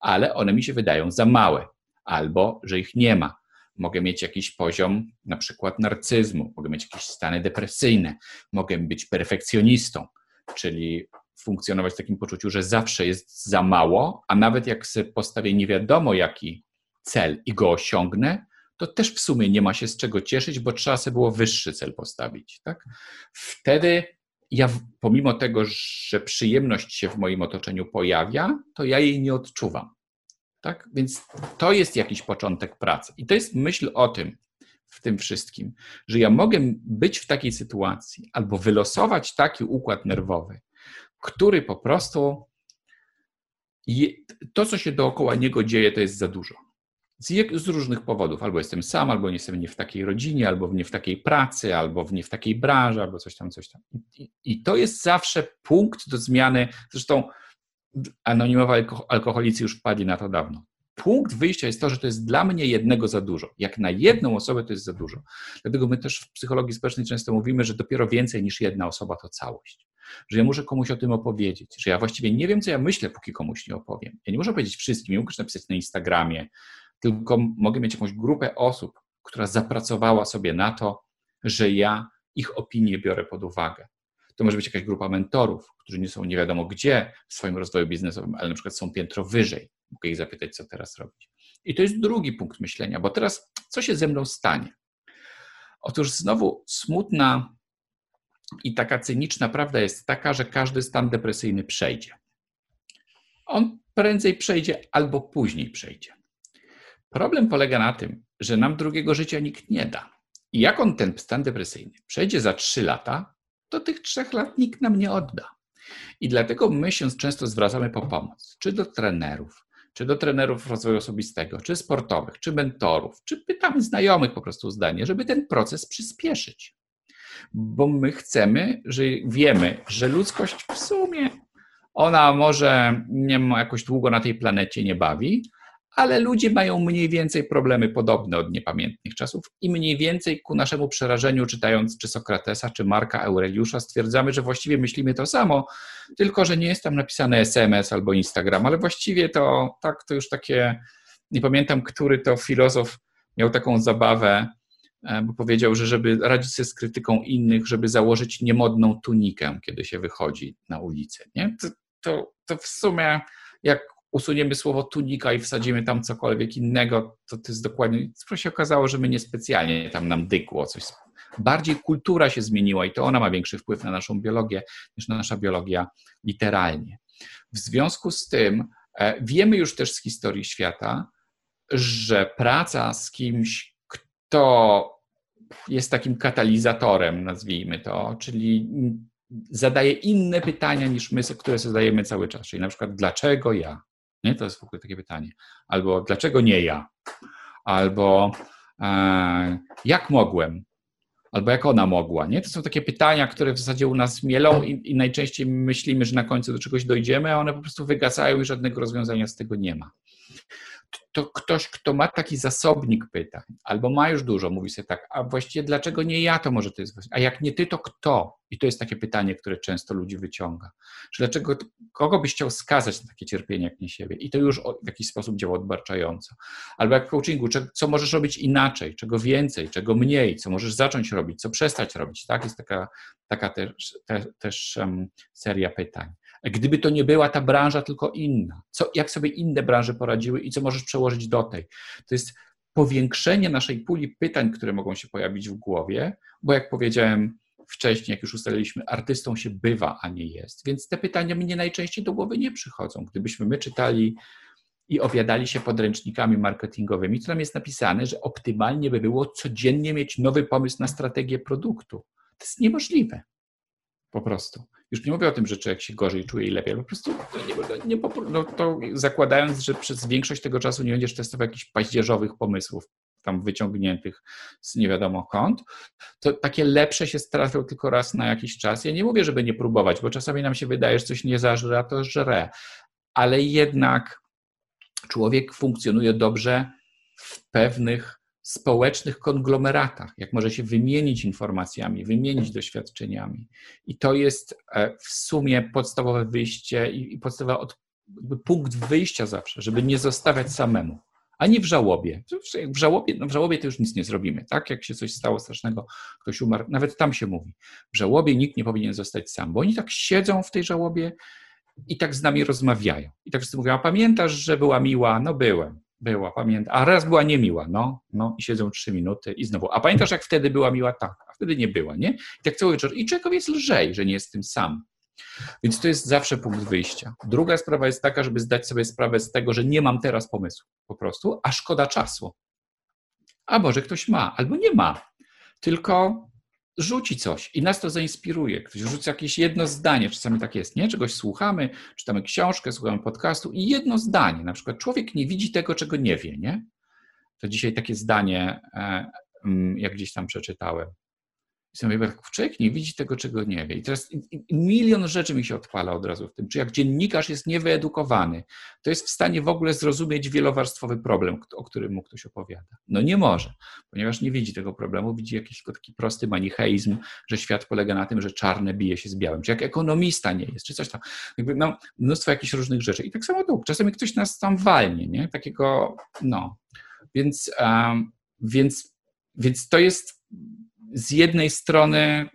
ale one mi się wydają za małe, albo że ich nie ma. Mogę mieć jakiś poziom na przykład narcyzmu, mogę mieć jakieś stany depresyjne, mogę być perfekcjonistą, czyli funkcjonować w takim poczuciu, że zawsze jest za mało, a nawet jak sobie postawię nie wiadomo jaki cel i go osiągnę, to też w sumie nie ma się z czego cieszyć, bo trzeba sobie było wyższy cel postawić. Tak? Wtedy ja, pomimo tego, że przyjemność się w moim otoczeniu pojawia, to ja jej nie odczuwam. Tak? Więc to jest jakiś początek pracy. I to jest myśl o tym, w tym wszystkim, że ja mogę być w takiej sytuacji albo wylosować taki układ nerwowy, który po prostu je, to, co się dookoła niego dzieje, to jest za dużo. Z, z, różnych powodów. Albo jestem sam, albo nie jestem nie w takiej rodzinie, albo nie w takiej pracy, albo nie w takiej branży, albo coś tam, coś tam. I, I, to jest zawsze punkt do zmiany. Zresztą anonimowi alkoholicy już padli na to dawno. Punkt wyjścia jest to, że to jest dla mnie jednego za dużo. Jak na jedną osobę to jest za dużo. Dlatego my też w psychologii społecznej często mówimy, że dopiero więcej niż jedna osoba to całość. Że ja muszę komuś o tym opowiedzieć, że ja właściwie nie wiem, co ja myślę, póki komuś nie opowiem. Ja nie muszę powiedzieć wszystkim, nie mogę napisać na Instagramie, tylko mogę mieć jakąś grupę osób, która zapracowała sobie na to, że ja ich opinię biorę pod uwagę. To może być jakaś grupa mentorów, którzy nie są nie wiadomo gdzie w swoim rozwoju biznesowym, ale na przykład są piętro wyżej. Mogę ich zapytać, co teraz robić. I to jest drugi punkt myślenia, bo teraz co się ze mną stanie? Otóż znowu smutna i taka cyniczna prawda jest taka, że każdy stan depresyjny przejdzie. On prędzej przejdzie albo później przejdzie. Problem polega na tym, że nam drugiego życia nikt nie da. I jak on ten stan depresyjny przejdzie za 3 lata, to tych trzech lat nikt nam nie odda. I dlatego my się często zwracamy po pomoc, czy do trenerów, czy do trenerów rozwoju osobistego, czy sportowych, czy mentorów, czy pytamy znajomych po prostu zdanie, żeby ten proces przyspieszyć. Bo my chcemy, że wiemy, że ludzkość w sumie ona może nie ma jakoś długo na tej planecie nie bawi, ale ludzie mają mniej więcej problemy podobne od niepamiętnych czasów i mniej więcej ku naszemu przerażeniu, czytając czy Sokratesa, czy Marka Aureliusza, stwierdzamy, że właściwie myślimy to samo, tylko że nie jest tam napisane SMS albo Instagram, ale właściwie to tak, to już takie, nie pamiętam, który to filozof miał taką zabawę, e, bo powiedział, że żeby radzić sobie z krytyką innych, żeby założyć niemodną tunikę, kiedy się wychodzi na ulicę. Nie? To, to, to w sumie jak usuniemy słowo tunika i wsadzimy tam cokolwiek innego, to to jest dokładnie, co się okazało, że my niespecjalnie tam nam dykło coś. Bardziej kultura się zmieniła i to ona ma większy wpływ na naszą biologię niż na nasza biologia literalnie. W związku z tym e, wiemy już też z historii świata, że praca z kimś, kto jest takim katalizatorem, nazwijmy to, czyli zadaje inne pytania niż my, które zadajemy cały czas. Czyli na przykład, dlaczego ja? Nie? To jest w ogóle takie pytanie. Albo dlaczego nie ja? Albo e, jak mogłem? Albo jak ona mogła? Nie? To są takie pytania, które w zasadzie u nas mielą i, i najczęściej myślimy, że na końcu do czegoś dojdziemy, a one po prostu wygasają i żadnego rozwiązania z tego nie ma to ktoś, kto ma taki zasobnik pytań, albo ma już dużo, mówi sobie tak, a właściwie dlaczego nie ja, to może to jest A jak nie ty, to kto? I to jest takie pytanie, które często ludzi wyciąga. Że dlaczego, kogo byś chciał skazać na takie cierpienie, jak nie siebie? I to już w jakiś sposób działa odbarczająco. Albo jak w coachingu, co możesz robić inaczej, czego więcej, czego mniej, co możesz zacząć robić, co przestać robić. Tak? Jest taka, taka też, te, też um, seria pytań. Gdyby to nie była ta branża, tylko inna, co, jak sobie inne branże poradziły i co możesz przełożyć do tej. To jest powiększenie naszej puli pytań, które mogą się pojawić w głowie, bo jak powiedziałem wcześniej, jak już ustaliliśmy, artystą się bywa, a nie jest. Więc te pytania mnie najczęściej do głowy nie przychodzą. Gdybyśmy my czytali i obiadali się podręcznikami marketingowymi, to tam jest napisane, że optymalnie by było codziennie mieć nowy pomysł na strategię produktu. To jest niemożliwe. Po prostu. Już nie mówię o tym, że człowiek się gorzej czuje i lepiej, po prostu nie, nie, no to zakładając, że przez większość tego czasu nie będziesz testował jakichś paździerzowych pomysłów, tam wyciągniętych z nie wiadomo kąt, to takie lepsze się trafią tylko raz na jakiś czas. Ja nie mówię, żeby nie próbować, bo czasami nam się wydaje, że coś nie zażre, to żre, ale jednak człowiek funkcjonuje dobrze w pewnych społecznych konglomeratach, jak może się wymienić informacjami, wymienić doświadczeniami. I to jest e, w sumie podstawowe wyjście i podstawowy punkt wyjścia zawsze, żeby nie zostawiać samemu. Ani w żałobie. W żałobie, no w żałobie to już nic nie zrobimy, tak? Jak się coś stało strasznego, ktoś umarł, nawet tam się mówi. W żałobie nikt nie powinien zostać sam, bo oni tak siedzą w tej żałobie i tak z nami rozmawiają. I tak wszyscy mówią, a pamiętasz, że była miła? No byłem. Była, pamiętam. A raz była niemiła, no, no i siedzą trzy minuty i znowu. A pamiętasz, jak wtedy była miła? Tak, a wtedy nie była, nie? I tak cały wieczór. I człowiekowi jest lżej, że nie jest tym sam. Więc to jest zawsze punkt wyjścia. Druga sprawa jest taka, żeby zdać sobie sprawę z tego, że nie mam teraz pomysłu po prostu, a szkoda czasu. A może ktoś ma, albo nie ma. Tylko rzuci coś i nas to zainspiruje. Ktoś rzuci jakieś jedno zdanie, czasami tak jest, nie? Czegoś słuchamy, czytamy książkę, słuchamy podcastu i jedno zdanie, na przykład człowiek nie widzi tego, czego nie wie, nie? To dzisiaj takie zdanie, e, mm, jak gdzieś tam przeczytałem. I sobie mówię, człowiek nie widzi tego, czego nie wie. I teraz milion rzeczy mi się odpala od razu w tym. Czy jak dziennikarz jest niewyedukowany, to jest w stanie w ogóle zrozumieć wielowarstwowy problem, o którym mu ktoś opowiada? No nie może, ponieważ nie widzi tego problemu, widzi jakiś taki prosty manicheizm, że świat polega na tym, że czarne bije się z białym. Czy jak ekonomista nie jest, czy coś tam. Jakby, no, mnóstwo jakichś różnych rzeczy. I tak samo tu. Czasami ktoś nas tam walnie, nie? Takiego, no. Więc, um, więc, więc to jest z jednej strony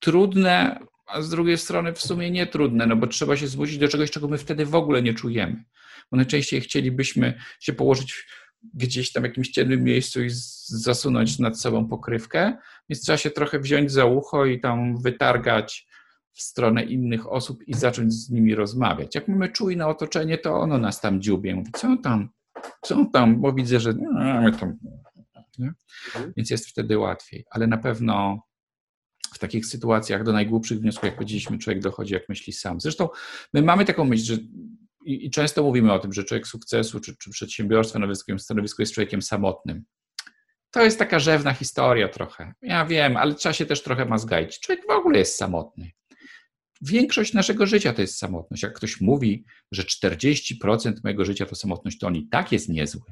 trudne, a z drugiej strony w sumie nie trudne, no bo trzeba się zmusić do czegoś, czego my wtedy w ogóle nie czujemy. Bo najczęściej chcielibyśmy się położyć gdzieś tam w jakimś ciemnym miejscu i zasunąć nad sobą pokrywkę, więc trzeba się trochę wziąć za ucho i tam wytargać w stronę innych osób i zacząć z nimi rozmawiać. Jak mamy czujne otoczenie, to ono nas tam dziubie. Mówi, co tam, co tam, bo widzę, że nie? Mhm. Więc jest wtedy łatwiej. Ale na pewno w takich sytuacjach do najgłupszych wniosków, jak powiedzieliśmy, człowiek dochodzi, jak myśli sam. Zresztą my mamy taką myśl, że i, i często mówimy o tym, że człowiek sukcesu czy, czy przedsiębiorstwa na wysokim stanowisku jest człowiekiem samotnym. To jest taka rzewna historia trochę. Ja wiem, ale trzeba się też trochę mazgać. Człowiek w ogóle jest samotny. Większość naszego życia to jest samotność. Jak ktoś mówi, że 40% mojego życia to samotność, to on i tak jest niezły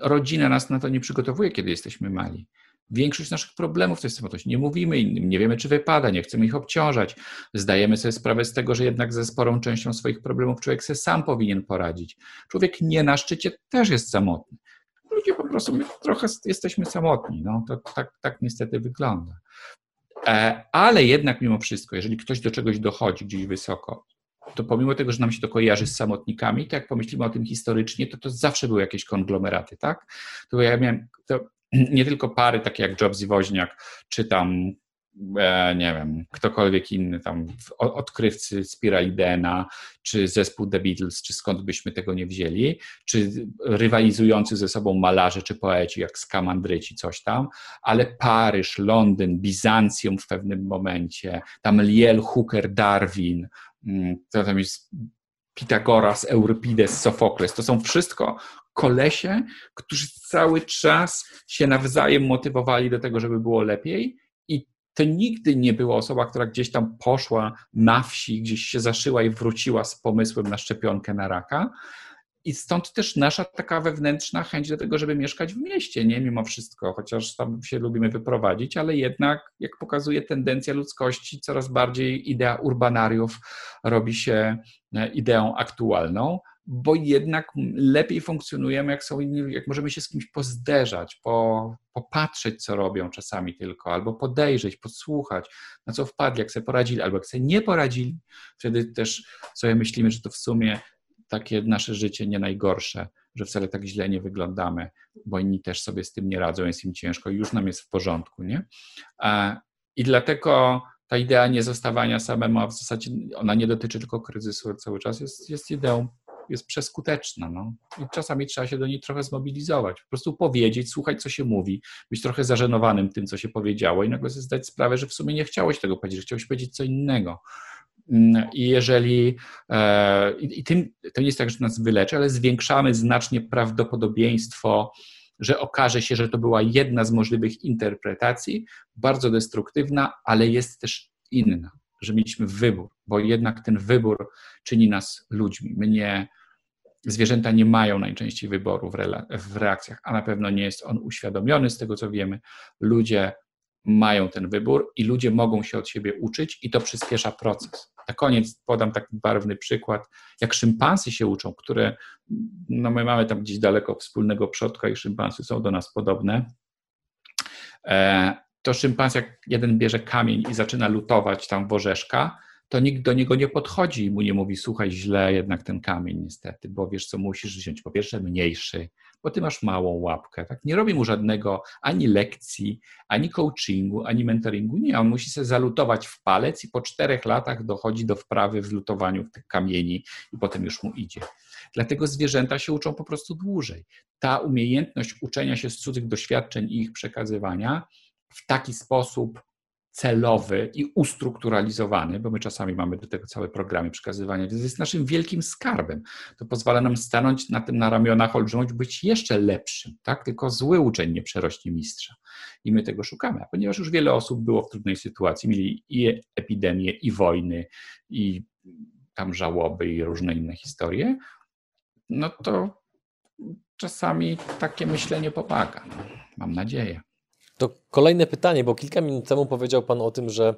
rodzina nas na to nie przygotowuje, kiedy jesteśmy mali. Większość naszych problemów to jest samotność. Nie mówimy innym, nie wiemy, czy wypada, nie chcemy ich obciążać. Zdajemy sobie sprawę z tego, że jednak ze sporą częścią swoich problemów człowiek sobie sam powinien poradzić. Człowiek nie na szczycie też jest samotny. Ludzie po prostu, trochę jesteśmy samotni. No, to tak, tak niestety wygląda. E, ale jednak mimo wszystko, jeżeli ktoś do czegoś dochodzi gdzieś wysoko to pomimo tego, że nam się to kojarzy z samotnikami, to jak pomyślimy o tym historycznie, to to zawsze były jakieś konglomeraty, tak? To ja miałem to nie tylko pary takie jak Jobs i Woźniak, czy tam nie wiem, ktokolwiek inny, tam odkrywcy Spiralidena, czy zespół The Beatles, czy skąd byśmy tego nie wzięli, czy rywalizujący ze sobą malarze czy poeci jak Skamandryci, coś tam, ale Paryż, Londyn, Bizancjum w pewnym momencie, tam Liel, Hooker, Darwin, Mm, to tam jest Pitagoras, Eurypides, Sofokles. To są wszystko kolesie, którzy cały czas się nawzajem motywowali do tego, żeby było lepiej to nigdy nie była osoba, która gdzieś tam poszła na wsi, gdzieś się zaszyła i wróciła z pomysłem na szczepionkę na raka, i stąd też nasza taka wewnętrzna chęć do tego, żeby mieszkać w mieście, nie mimo wszystko, chociaż tam się lubimy wyprowadzić, ale jednak, jak pokazuje tendencja ludzkości, coraz bardziej idea urbanariów robi się e, ideą aktualną, bo jednak lepiej funkcjonujemy, jak są jak możemy się z kimś pozderzać, po, popatrzeć, co robią czasami tylko, albo podejrzeć, podsłuchać, na co wpadli, jak sobie poradzili, albo jak sobie nie poradzili. Wtedy też sobie myślimy, że to w sumie takie nasze życie nie najgorsze, że wcale tak źle nie wyglądamy, bo inni też sobie z tym nie radzą, jest im ciężko już nam jest w porządku, nie? I dlatego ta idea nie zostawania samemu, a w zasadzie ona nie dotyczy tylko kryzysu cały czas, jest, jest ideą, jest przeskuteczna. No. I czasami trzeba się do niej trochę zmobilizować, po prostu powiedzieć, słuchać, co się mówi, być trochę zażenowanym tym, co się powiedziało i nagle zdać sprawę, że w sumie nie chciałeś tego powiedzieć, że chciałeś powiedzieć co innego. Mm, I jeżeli, e, i tym, to nie jest tak, że nas wyleczy, ale zwiększamy znacznie prawdopodobieństwo, że okaże się, że to była jedna z możliwych interpretacji, bardzo destruktywna, ale jest też inna, że mieliśmy wybór, bo jednak ten wybór czyni nas ludźmi. My nie, zwierzęta nie mają najczęściej wyboru w, w reakcjach, a na pewno nie jest on uświadomiony z tego, co wiemy. Ludzie mają ten wybór i ludzie mogą się od siebie uczyć i to przyspiesza proces. Na koniec podam taki barwny przykład, jak szympansy się uczą, które, no my mamy tam gdzieś daleko wspólnego przodka i szympansy są do nas podobne. To szympans, jak jeden bierze kamień i zaczyna lutować tam w orzeszka, to nikt do niego nie podchodzi i mu nie mówi, słuchaj, źle jednak ten kamień niestety, bo wiesz co, musisz wziąć po pierwsze mniejszy, bo ty masz małą łapkę. Tak? Nie robi mu żadnego ani lekcji, ani coachingu, ani mentoringu. Nie, on musi sobie zalutować w palec i po czterech latach dochodzi do wprawy w lutowaniu tych kamieni i potem już mu idzie. Dlatego zwierzęta się uczą po prostu dłużej. Ta umiejętność uczenia się z cudzych doświadczeń i ich przekazywania w taki sposób celowy i ustrukturalizowany, bo my czasami mamy do tego całe programy przekazywania, więc jest naszym wielkim skarbem. To pozwala nam stanąć na tym na ramionach olbrzymość, być jeszcze lepszym, tak? Tylko zły uczeń nie przerośnie mistrza. I my tego szukamy. A ponieważ już wiele osób było w trudnej sytuacji, mieli i epidemie, i wojny, i tam żałoby, i różne inne historie, no to czasami takie myślenie pomaga. No, mam nadzieję. To kolejne pytanie, bo kilka minut temu powiedział Pan o tym, że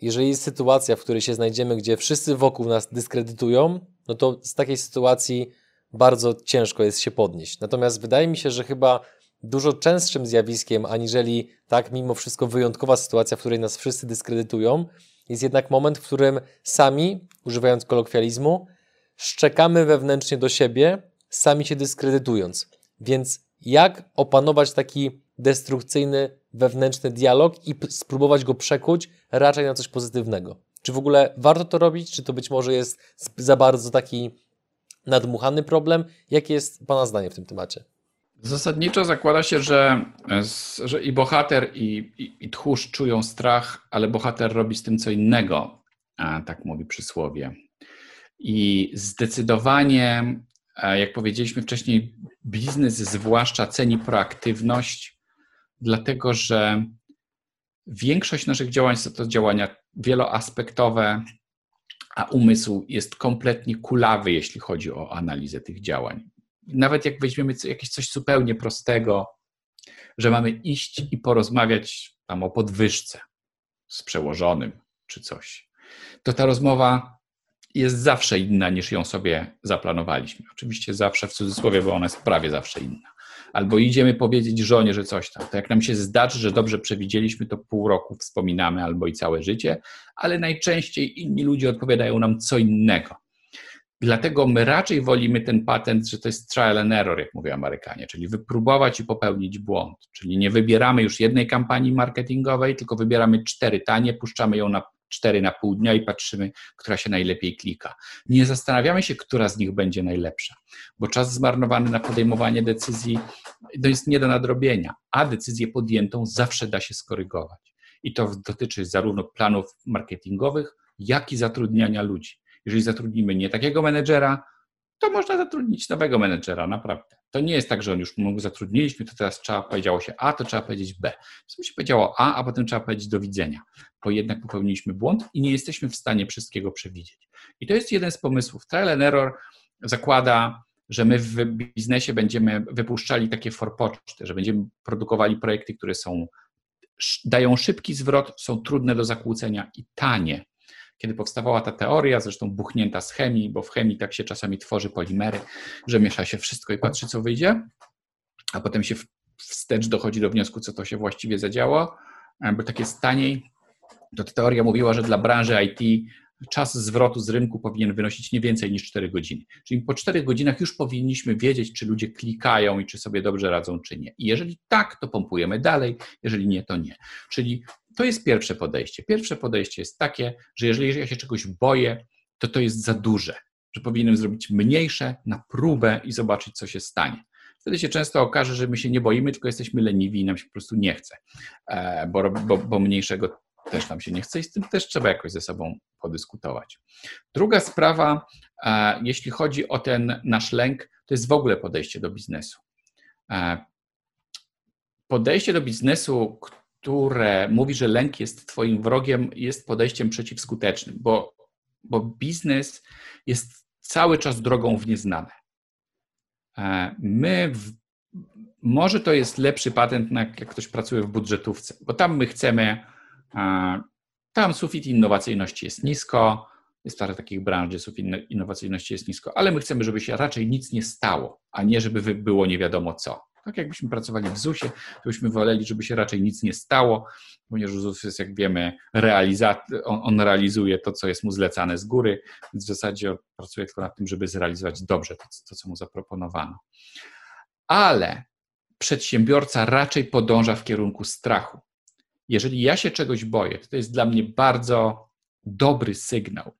jeżeli jest sytuacja, w której się znajdziemy, gdzie wszyscy wokół nas dyskredytują, no to z takiej sytuacji bardzo ciężko jest się podnieść. Natomiast wydaje mi się, że chyba dużo częstszym zjawiskiem, aniżeli tak mimo wszystko wyjątkowa sytuacja, w której nas wszyscy dyskredytują, jest jednak moment, w którym sami, używając kolokwializmu, szczekamy wewnętrznie do siebie, sami się dyskredytując. Więc jak opanować taki destrukcyjny wewnętrzny dialog i spróbować go przekuć raczej na coś pozytywnego. Czy w ogóle warto to robić? Czy to być może jest za bardzo taki nadmuchany problem? Jakie jest Pana zdanie w tym temacie? Zasadniczo zakłada się, że, że i bohater, i, i, i tchórz czują strach, ale bohater robi z tym co innego, tak mówi przysłowie. I zdecydowanie, jak powiedzieliśmy wcześniej, biznes zwłaszcza ceni proaktywność dlatego że większość naszych działań są to działania wieloaspektowe, a umysł jest kompletnie kulawy, jeśli chodzi o analizę tych działań. Nawet jak weźmiemy jakieś coś zupełnie prostego, że mamy iść i porozmawiać tam o podwyżce z przełożonym czy coś, to ta rozmowa jest zawsze inna niż ją sobie zaplanowaliśmy. Oczywiście zawsze w cudzysłowie, bo ona jest prawie zawsze inna albo idziemy powiedzieć żonie, że coś tam. To jak nam się zdarzy, że dobrze przewidzieliśmy, to pół roku wspominamy albo i całe życie, ale najczęściej inni ludzie odpowiadają nam co innego. Dlatego my raczej wolimy ten patent, że to jest trial and error, jak mówią Amerykanie, czyli wypróbować i popełnić błąd. Czyli nie wybieramy już jednej kampanii marketingowej, tylko wybieramy cztery tanie, puszczamy ją na cztery na pół dnia i patrzymy, która się najlepiej klika. Nie zastanawiamy się, która z nich będzie najlepsza, bo czas zmarnowany na podejmowanie decyzji to jest nie do nadrobienia, a decyzję podjętą zawsze da się skorygować. I to dotyczy zarówno planów marketingowych, jak i zatrudniania ludzi. Jeżeli zatrudnimy nie takiego menedżera, to można zatrudnić nowego menedżera, naprawdę. To nie jest tak, że on już mógł zatrudniliśmy, to teraz trzeba powiedziało się A, to trzeba powiedzieć B. Więc się powiedziało A, a potem trzeba powiedzieć do widzenia, bo jednak popełniliśmy błąd i nie jesteśmy w stanie wszystkiego przewidzieć. I to jest jeden z pomysłów. Trial and error zakłada, że my w biznesie będziemy wypuszczali takie forpoczty, że będziemy produkowali projekty, które są dają szybki zwrot, są trudne do zakłócenia i tanie kiedy powstawała ta teoria, zresztą buchnięta z chemii, bo w chemii tak się czasami tworzy polimery, że miesza się wszystko i patrzy, co wyjdzie, a potem się wstecz dochodzi do wniosku, co to się właściwie zadziało, bo tak jest taniej. To ta teoria mówiła, że dla branży IT czas zwrotu z rynku powinien wynosić nie więcej niż 4 godziny. Czyli po 4 godzinach już powinniśmy wiedzieć, czy ludzie klikają i czy sobie dobrze radzą, czy nie. I jeżeli tak, to pompujemy dalej, jeżeli nie, to nie. Czyli to jest pierwsze podejście. Pierwsze podejście jest takie, że jeżeli ja się czegoś boję, to to jest za duże, że powinienem zrobić mniejsze na próbę i zobaczyć, co się stanie. Wtedy się często okaże, że my się nie boimy, tylko jesteśmy leniwi i nam się po prostu nie chce, e, bo, bo, bo mniejszego też nam się nie chce i z tym też trzeba jakoś ze sobą podyskutować. Druga sprawa, e, jeśli chodzi o ten nasz lęk, to jest w ogóle podejście do biznesu. E, podejście do biznesu, które mówi, że lęk jest Twoim wrogiem, jest podejściem przeciwskutecznym, bo, bo biznes jest cały czas drogą w nieznane. E, my, w, może to jest lepszy patent, jak ktoś pracuje w budżetówce, bo tam my chcemy, tam sufit innowacyjności jest nisko, jest parę takich branż, gdzie sufit innowacyjności jest nisko, ale my chcemy, żeby się raczej nic nie stało, a nie żeby było nie wiadomo co. Tak jakbyśmy pracowali w ZUS-ie, to byśmy woleli, żeby się raczej nic nie stało, ponieważ ZUS jest, jak wiemy, on, on, realizuje to, co jest mu zlecane z góry, więc w zasadzie pracuje tylko nad tym, żeby zrealizować dobrze to, to co mu zaproponowano. Ale przedsiębiorca raczej podąża w kierunku strachu. Jeżeli ja się czegoś boję, to, to jest dla mnie bardzo dobry sygnał.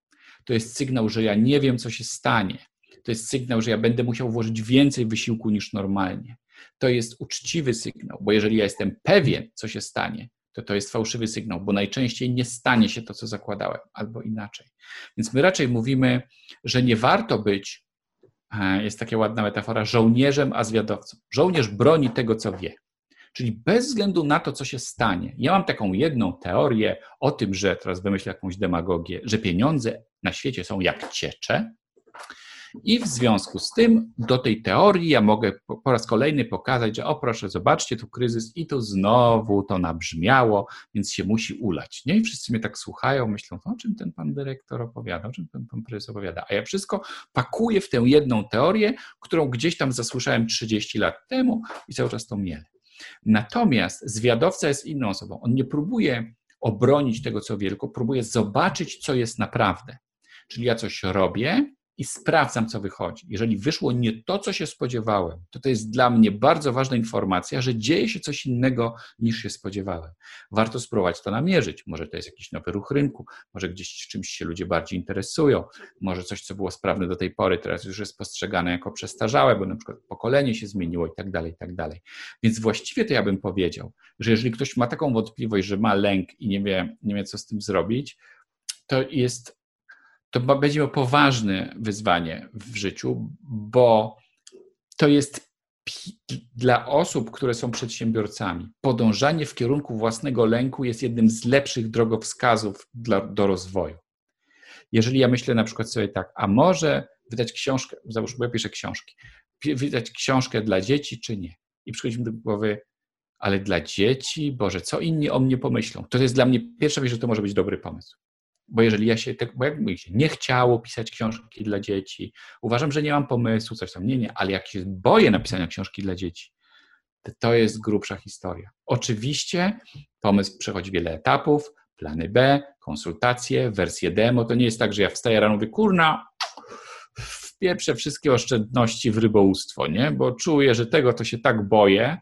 To jest sygnał, że ja nie wiem, co się stanie. To jest sygnał, że ja będę musiał włożyć więcej wysiłku niż normalnie to jest uczciwy sygnał, bo jeżeli ja jestem pewien, co się stanie, to to jest fałszywy sygnał, bo najczęściej nie stanie się to, co zakładałem, albo inaczej. Więc my raczej mówimy, że nie warto być, e, jest taka ładna metafora, żołnierzem, a zwiadowcą. Żołnierz broni tego, co wie. Czyli bez względu na to, co się stanie. Ja mam taką jedną teorię o tym, że teraz wymyślę jakąś demagogię, że pieniądze na świecie są jak ciecze, i w związku z tym do tej teorii ja mogę po raz kolejny pokazać, że o proszę, zobaczcie, tu kryzys i tu znowu to nabrzmiało, więc się musi ulać. Nie? I wszyscy mnie tak słuchają, myślą, o czym ten pan dyrektor opowiada, o czym ten pan prezes opowiada. A ja wszystko pakuję w tę jedną teorię, którą gdzieś tam zasłyszałem 30 lat temu i cały czas to mielę. Natomiast zwiadowca jest inną osobą. On nie próbuje obronić tego, co wielko, próbuje zobaczyć, co jest naprawdę. Czyli ja coś robię, i sprawdzam, co wychodzi. Jeżeli wyszło nie to, co się spodziewałem, to to jest dla mnie bardzo ważna informacja, że dzieje się coś innego niż się spodziewałem. Warto spróbować to namierzyć. Może to jest jakiś nowy ruch rynku, może gdzieś czymś się ludzie bardziej interesują, może coś, co było sprawne do tej pory, teraz już jest postrzegane jako przestarzałe, bo na przykład pokolenie się zmieniło i tak dalej, i tak dalej. Więc właściwie to ja bym powiedział, że jeżeli ktoś ma taką wątpliwość, że ma lęk i nie wie, nie wie co z tym zrobić, to jest to będzie miał poważne wyzwanie w życiu, bo to jest dla osób, które są przedsiębiorcami, podążanie w kierunku własnego lęku jest jednym z lepszych drogowskazów dla, do rozwoju. Jeżeli ja myślę na przykład sobie tak, a może wydać książkę, załóżmy, bo ja piszę książki, wydać książkę dla dzieci, czy nie? I przychodzi mi do głowy, ale dla dzieci, Boże, co inni o mnie pomyślą? To jest dla mnie pierwsza rzecz, że to może być dobry pomysł. Bo jeżeli ja się, tak, bo jak mi się nie chciało pisać książki dla dzieci, uważam, że nie mam pomysłu, coś tam, nie, nie, ale jak się boję napisania książki dla dzieci, to, to jest grubsza historia. Oczywiście pomysł przechodzi wiele etapów, plany B, konsultacje, wersje demo. To nie jest tak, że ja wstaję rano i mówię, kurna, wpieprzę wszystkie oszczędności w rybołówstwo, nie? Bo czuję, że tego to się tak boję,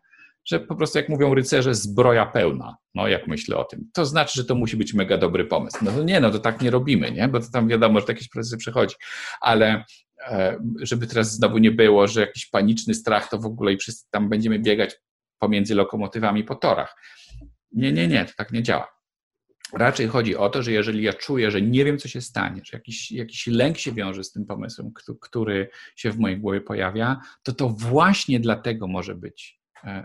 że po prostu, jak mówią rycerze, zbroja pełna. No, jak myślę o tym. To znaczy, że to musi być mega dobry pomysł. No to nie, no to tak nie robimy, nie? Bo to tam wiadomo, że jakieś procesy przechodzi. Ale e, żeby teraz znowu nie było, że jakiś paniczny strach to w ogóle i wszyscy tam będziemy biegać pomiędzy lokomotywami po torach. Nie, nie, nie, to tak nie działa. Raczej chodzi o to, że jeżeli ja czuję, że nie wiem, co się stanie, że jakiś, jakiś lęk się wiąże z tym pomysłem, który się w mojej głowie pojawia, to to właśnie dlatego może być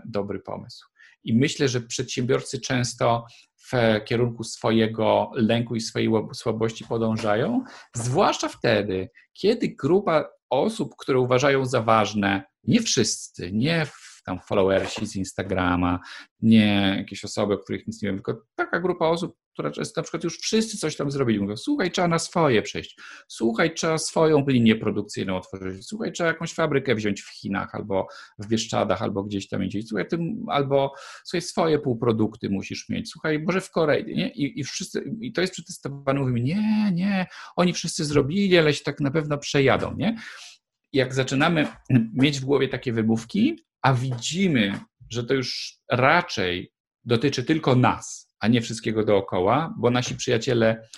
dobry pomysł. I myślę, że przedsiębiorcy często w kierunku swojego lęku i swojej słabości podążają, zwłaszcza wtedy, kiedy grupa osób, które uważają za ważne, nie wszyscy, nie tam followersi z Instagrama, nie jakieś osoby, o których nic nie wiem, tylko taka grupa osób, która często na przykład już wszyscy coś tam zrobili. Mówią, słuchaj, trzeba na swoje przejść, słuchaj, trzeba swoją linię produkcyjną otworzyć, słuchaj, trzeba jakąś fabrykę wziąć w Chinach albo w Bieszczadach, albo gdzieś tam indziej, słuchaj, ty, albo słuchaj, swoje półprodukty musisz mieć, słuchaj, może w Korei, nie? I, i wszyscy, i to jest przetestowane, mówimy, nie, nie, oni wszyscy zrobili, ale się tak na pewno przejadą, nie? Jak zaczynamy mieć w głowie takie wymówki, a widzimy, że to już raczej dotyczy tylko nas, a nie wszystkiego dookoła, bo nasi przyjaciele,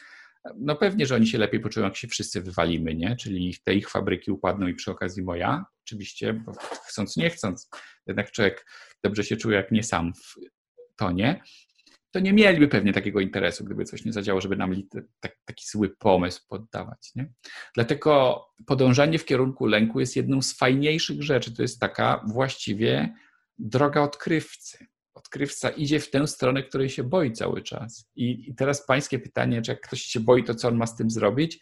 no pewnie, że oni się lepiej poczują, jak się wszyscy wywalimy, nie? Czyli te ich fabryki upadną i przy okazji moja, oczywiście, bo chcąc, nie chcąc, jednak człowiek dobrze się czuje, jak nie sam w tonie, to nie mieliby pewnie takiego interesu, gdyby coś nie zadziałało, żeby nam taki zły pomysł poddawać. Nie? Dlatego podążanie w kierunku lęku jest jedną z fajniejszych rzeczy. To jest taka właściwie droga odkrywcy odkrywca idzie w tę stronę, której się boi cały czas. I, I, teraz pańskie pytanie, czy jak ktoś się boi, to co on ma z tym zrobić?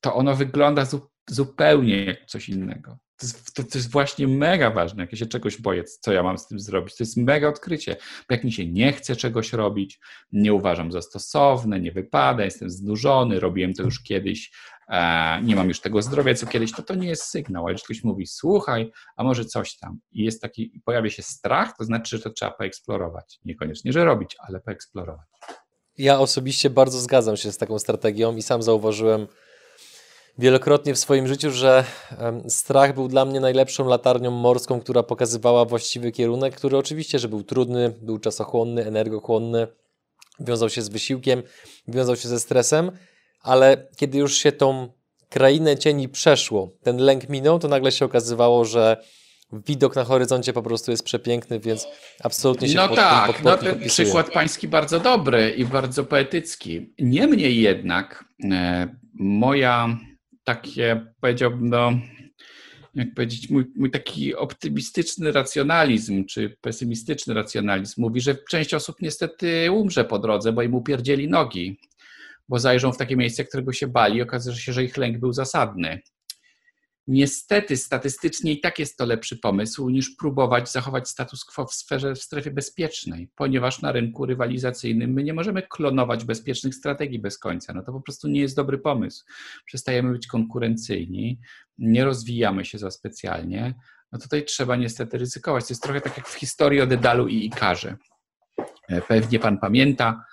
To ono wygląda zu, zupełnie coś innego. To jest, to, to jest, właśnie mega ważne, jak ja się czegoś boję, co ja mam z tym zrobić. To jest mega odkrycie, bo jak mi się nie chce czegoś robić, nie uważam za stosowne, nie wypada, jestem znużony, robiłem to już kiedyś, e, nie mam już tego zdrowia, co kiedyś, to to nie jest sygnał, ale ktoś mówi, słuchaj, a może coś tam i jest taki, pojawia się strach, to znaczy, że to trzeba poeksplorować. Niekoniecznie, że robić, ale poeksplorować. Ja osobiście bardzo zgadzam się z taką strategią i sam zauważyłem, wielokrotnie w swoim życiu, że strach był dla mnie najlepszą latarnią morską, która pokazywała właściwy kierunek, który oczywiście, że był trudny, był czasochłonny, energochłonny, wiązał się z wysiłkiem, wiązał się ze stresem, ale kiedy już się tą krainę cieni przeszło, ten lęk minął, to nagle się okazywało, że widok na horyzoncie po prostu jest przepiękny, więc absolutnie się No pod, tak, pod, pod, no ten przykład pański bardzo dobry i bardzo poetycki. Niemniej jednak e, moja takie, powiedziałbym, no, jak powiedzieć, mój, mój, taki optymistyczny racjonalizm, czy pesymistyczny racjonalizm mówi, że część osób niestety umrze po drodze, bo im upierdzieli nogi, bo zajrzą w takie miejsce, którego się bali okaże się, że ich lęk był zasadny. Niestety statystycznie i tak jest to lepszy pomysł niż próbować zachować status quo w sferze, w strefie bezpiecznej, ponieważ na rynku rywalizacyjnym my nie możemy klonować bezpiecznych strategii bez końca. No to po prostu nie jest dobry pomysł. Przestajemy być konkurencyjni, nie rozwijamy się za specjalnie. No tutaj trzeba niestety ryzykować. To jest trochę tak jak w historii o Dedalu i Ikarze. E, pewnie pan pamięta,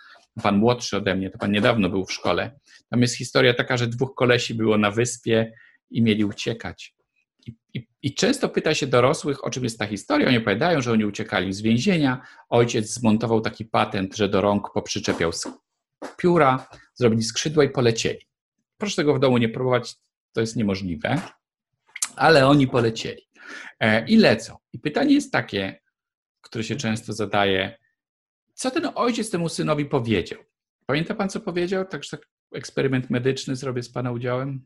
pan młodszy ode mnie, to pan niedawno był w szkole. Tam jest historia taka, że dwóch kolesi było na wyspie i mieli uciekać. I, i, I, często pyta się dorosłych, o czym jest ta historia. Oni opowiadają, że oni uciekali z więzienia. Ojciec zmontował taki patent, że do rąk poprzyczepiał pióra, zrobili skrzydła i polecieli. Proszę tego w domu nie próbować, to jest niemożliwe, ale oni polecieli. E, I lecą. I pytanie jest takie, które się często zadaje, co ten ojciec temu synowi powiedział? Pamięta pan, co powiedział? Także tak eksperyment medyczny zrobię z pana udziałem.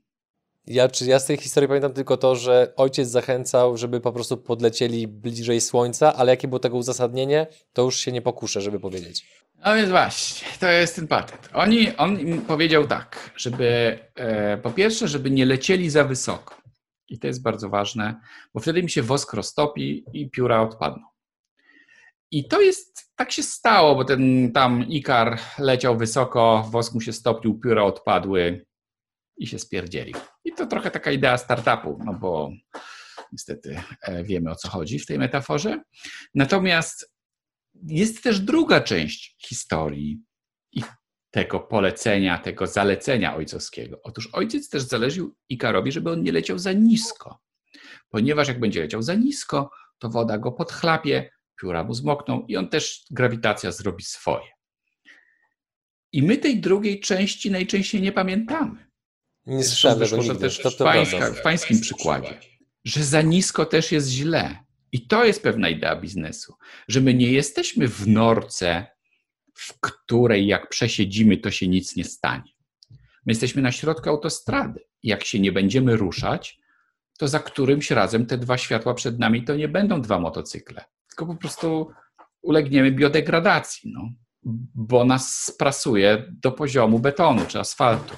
Ja, czy ja z tej historii pamiętam tylko to, że ojciec zachęcał, żeby po prostu podlecieli bliżej słońca, ale jakie było tego uzasadnienie, to już się nie pokuszę, żeby powiedzieć. No więc właśnie, to jest ten patent. Oni, on im powiedział tak, żeby e, po pierwsze, żeby nie lecieli za wysoko. I to jest bardzo ważne, bo wtedy im się wosk roztopi i pióra odpadną. I to jest, tak się stało, bo ten tam Ikar leciał wysoko, wosk mu się stopił, pióra odpadły, i się spierdzielił. I to trochę taka idea startupu, no bo niestety e, wiemy o co chodzi w tej metaforze. Natomiast jest też druga część historii i tego polecenia, tego zalecenia ojcowskiego. Otóż ojciec też zależył Ikarowi, żeby on nie leciał za nisko, ponieważ jak będzie leciał za nisko, to woda go podchlapie, pióra mu zmokną i on też, grawitacja zrobi swoje. I my tej drugiej części najczęściej nie pamiętamy. Nie słyszałem tego nigdy. też to, to pańska, w pańskim przykładzie, że za nisko też jest źle. I to jest pewna idea biznesu, że my nie jesteśmy w norce, w której jak przesiedzimy, to się nic nie stanie. My jesteśmy na środku autostrady. Jak się nie będziemy ruszać, to za którymś razem te dwa światła przed nami to nie będą dwa motocykle, tylko po prostu ulegniemy biodegradacji, no, bo nas sprasuje do poziomu betonu czy asfaltu.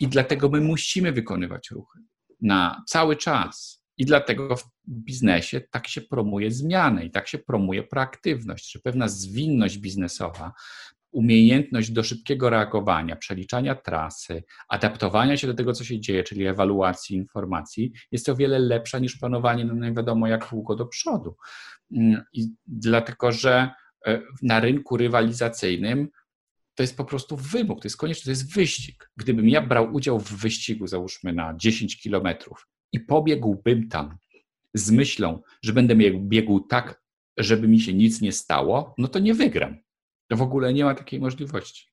I dlatego my musimy wykonywać ruchy na cały czas. I dlatego w biznesie tak się promuje zmianę i tak się promuje proaktywność, że pewna zwinność biznesowa, umiejętność do szybkiego reagowania, przeliczania trasy, adaptowania się do tego, co się dzieje, czyli ewaluacji informacji, jest o wiele lepsza niż planowanie no nie wiadomo jak długo do przodu. Mm, I dlatego, że e, na rynku rywalizacyjnym to jest po prostu wymóg, to jest konieczne, to jest wyścig. Gdybym ja brał udział w wyścigu, załóżmy na 10 kilometrów i pobiegłbym tam z myślą, że będę biegł tak, żeby mi się nic nie stało, no to nie wygram. To w ogóle nie ma takiej możliwości.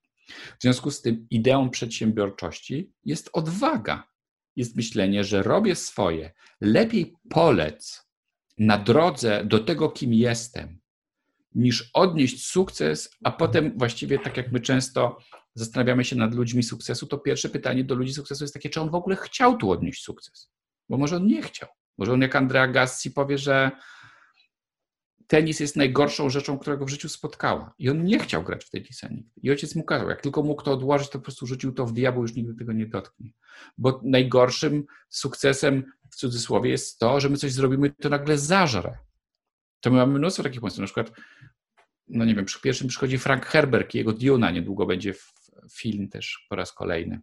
W związku z tym ideą przedsiębiorczości jest odwaga. Jest myślenie, że robię swoje. Lepiej polec na drodze do tego, kim jestem, niż odnieść sukces, a potem właściwie tak jak my często zastanawiamy się nad ludźmi sukcesu, to pierwsze pytanie do ludzi sukcesu jest takie, czy on w ogóle chciał tu odnieść sukces? Bo może on nie chciał. Może on jak Andrea Gassi powie, że tenis jest najgorszą rzeczą, którego w życiu spotkała. I on nie chciał grać w tenisa nigdy. I ojciec mu kazał, jak tylko mógł to odłożyć, to po prostu rzucił to w diabł, już nigdy tego nie dotknie. Bo najgorszym sukcesem, w cudzysłowie, jest to, że my coś zrobimy, to nagle zażre. To my mamy mnóstwo takich pomysłów. Na przykład, no nie wiem, przy pierwszym przychodzi Frank Herbert i jego Duna, niedługo będzie film też po raz kolejny.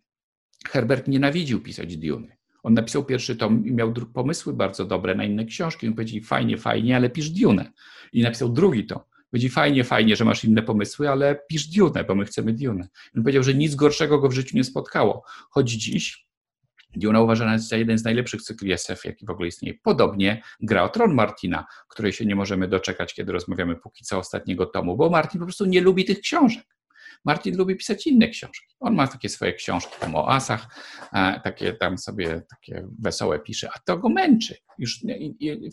Herbert nienawidził pisać Duny. On napisał pierwszy tom i miał pomysły bardzo dobre na inne książki. On powiedział, fajnie, fajnie, ale pisz Dune. I napisał drugi tom. Powiedział, fajnie, fajnie, że masz inne pomysły, ale pisz Dune, bo my chcemy Dune. On powiedział, że nic gorszego go w życiu nie spotkało. Choć dziś Duna uważana jest za jeden z najlepszych cykli SF, jaki w ogóle istnieje. Podobnie gra o Tron Martina, której się nie możemy doczekać, kiedy rozmawiamy póki co ostatniego tomu, bo Martin po prostu nie lubi tych książek. Martin lubi pisać inne książki. On ma takie swoje książki tam o asach, takie tam sobie takie wesołe pisze, a to go męczy. Już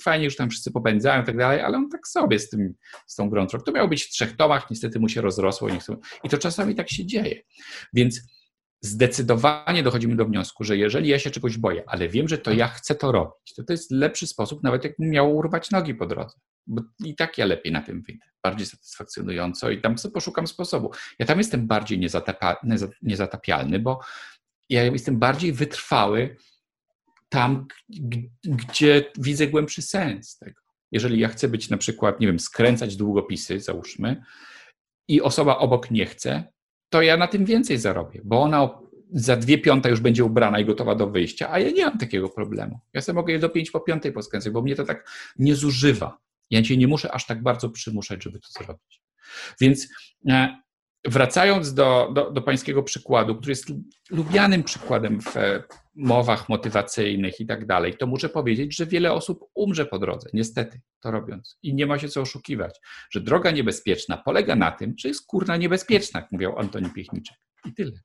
fajnie, już tam wszyscy popędzają i tak dalej, ale on tak sobie z, tym, z tą grą To miało być w trzech tomach, niestety mu się rozrosło i to czasami tak się dzieje. Więc zdecydowanie dochodzimy do wniosku, że jeżeli ja się czegoś boję, ale wiem, że to ja chcę to robić, to to jest lepszy sposób, nawet jakbym miał urwać nogi po drodze. Bo i tak ja lepiej na tym wyjdę, bardziej satysfakcjonująco i tam sobie poszukam sposobu. Ja tam jestem bardziej niezatapa, niezatapialny, bo ja jestem bardziej wytrwały tam, gdzie widzę głębszy sens tego. Jeżeli ja chcę być na przykład, nie wiem, skręcać długopisy, załóżmy, i osoba obok nie chce, to ja na tym więcej zarobię, bo ona za dwie piąte już będzie ubrana i gotowa do wyjścia, a ja nie mam takiego problemu. Ja sobie mogę je do pięć po piątej poskręcać, bo mnie to tak nie zużywa. Ja cię nie muszę aż tak bardzo przymuszać, żeby to zrobić. Więc e, wracając do, do, do pańskiego przykładu, który jest lubianym przykładem w mowach motywacyjnych i tak dalej, to muszę powiedzieć, że wiele osób umrze po drodze, niestety, to robiąc. I nie ma się co oszukiwać, że droga niebezpieczna polega na tym, że jest kurna niebezpieczna, jak mówił Antoni Piechniczek. I tyle.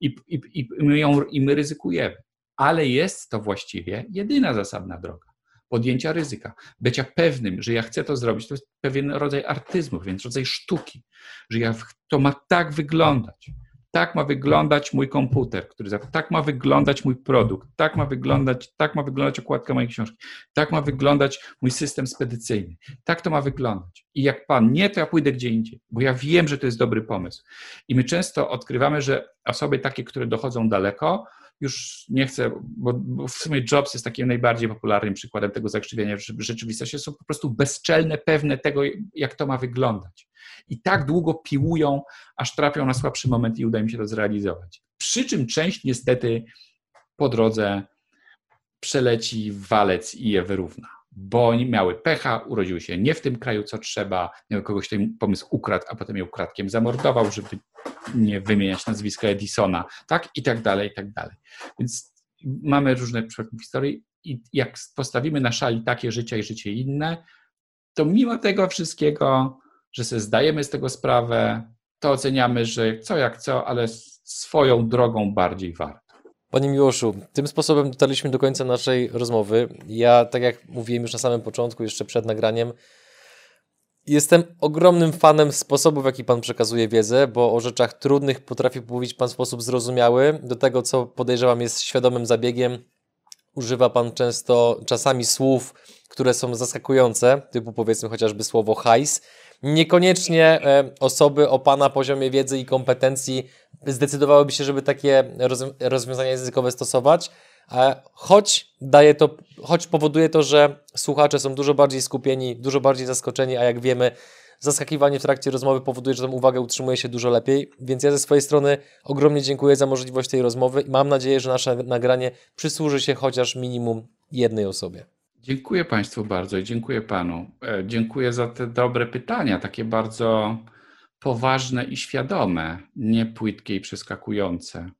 I, i, i, my ją, I my ryzykujemy. Ale jest to właściwie jedyna zasadna droga podjęcia ryzyka, bycia pewnym, że ja chcę to zrobić, to jest pewien rodzaj artyzmu, więc rodzaj sztuki, że ja, to ma tak wyglądać. Tak ma wyglądać mój komputer, który tak ma wyglądać mój produkt, tak ma wyglądać, tak ma wyglądać okładka mojej książki, tak ma wyglądać mój system spedycyjny, tak to ma wyglądać. I jak pan nie, to ja pójdę gdzie indziej, bo ja wiem, że to jest dobry pomysł. I my często odkrywamy, że osoby takie, które dochodzą daleko, już nie chcę, bo, bo, w sumie Jobs jest takim najbardziej popularnym przykładem tego zakrzywienia rzeczywistości, są po prostu bezczelne, pewne tego, jak to ma wyglądać. I tak długo piłują, aż trafią na słabszy moment i uda im się to zrealizować. Przy czym część niestety po drodze przeleci walec i je wyrówna bo oni miały pecha, urodziły się nie w tym kraju, co trzeba, miał kogoś ten pomysł ukradł, a potem ją ukradkiem zamordował, żeby nie wymieniać nazwiska Edisona, tak i tak dalej, i tak dalej. Więc mamy różne przypadki historii i jak postawimy na szali takie życie i życie inne, to mimo tego wszystkiego, że sobie zdajemy z tego sprawę, to oceniamy, że co jak co, ale swoją drogą bardziej warto. Panie Miłoszu, tym sposobem dotarliśmy do końca naszej rozmowy. Ja, tak jak mówiłem już na samym początku, jeszcze przed nagraniem, jestem ogromnym fanem sposobu, w jaki Pan przekazuje wiedzę, bo o rzeczach trudnych potrafi mówić Pan w sposób zrozumiały. Do tego, co podejrzewam jest świadomym zabiegiem, używa Pan często czasami słów, które są zaskakujące, typu powiedzmy chociażby słowo hajs. Niekoniecznie e, osoby o Pana poziomie wiedzy i kompetencji zdecydowałyby się, żeby takie rozwiązania językowe stosować, choć daje to, choć powoduje to, że słuchacze są dużo bardziej skupieni, dużo bardziej zaskoczeni, a jak wiemy, zaskakiwanie w trakcie rozmowy powoduje, że tą uwagę utrzymuje się dużo lepiej, więc ja ze swojej strony ogromnie dziękuję za możliwość tej rozmowy i mam nadzieję, że nasze nagranie przysłuży się chociaż minimum jednej osobie. Dziękuję Państwu bardzo i dziękuję Panu. E, dziękuję za te dobre pytania, takie bardzo poważne i świadome, nie płytkie i przeskakujące.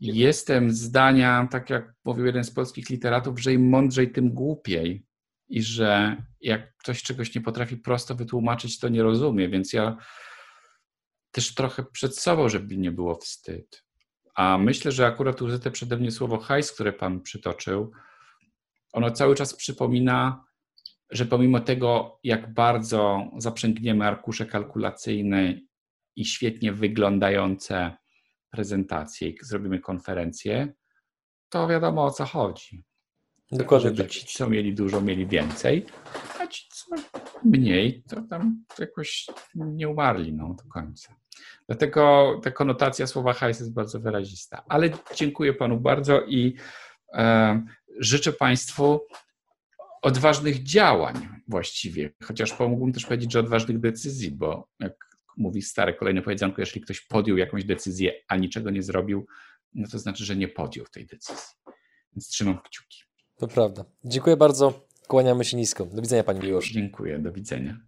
Jestem zdania, tak jak mówił jeden z polskich literatów, że im mądrzej, tym głupiej. I że jak ktoś czegoś nie potrafi prosto wytłumaczyć, to nie rozumie. Więc ja też trochę przed sobą, żeby nie było wstyd. A myślę, że akurat użyte przede mnie słowo hajs, które Pan przytoczył, ono cały czas przypomina, że pomimo tego, jak bardzo zaprzęgniemy arkusze kalkulacyjne i świetnie wyglądające prezentacje zrobimy konferencję, to wiadomo o co chodzi. Dokładnie żeby tak. ci, co mieli dużo, mieli więcej, a ci, co mniej, to tam jakoś nie umarli no, do końca. Dlatego ta konotacja słowa hajs jest bardzo wyrazista. Ale dziękuję panu bardzo i e, życzę państwu odważnych działań właściwie, chociaż mógłbym też powiedzieć, że odważnych decyzji, bo jak mówi stare kolejne powiedzonko, jeśli ktoś podjął jakąś decyzję, a niczego nie zrobił, no to znaczy, że nie podjął tej decyzji. Więc trzymam kciuki. To prawda. Dziękuję bardzo. Kłaniamy się nisko. Do widzenia Pani Miłosz. Dziękuję. Do widzenia.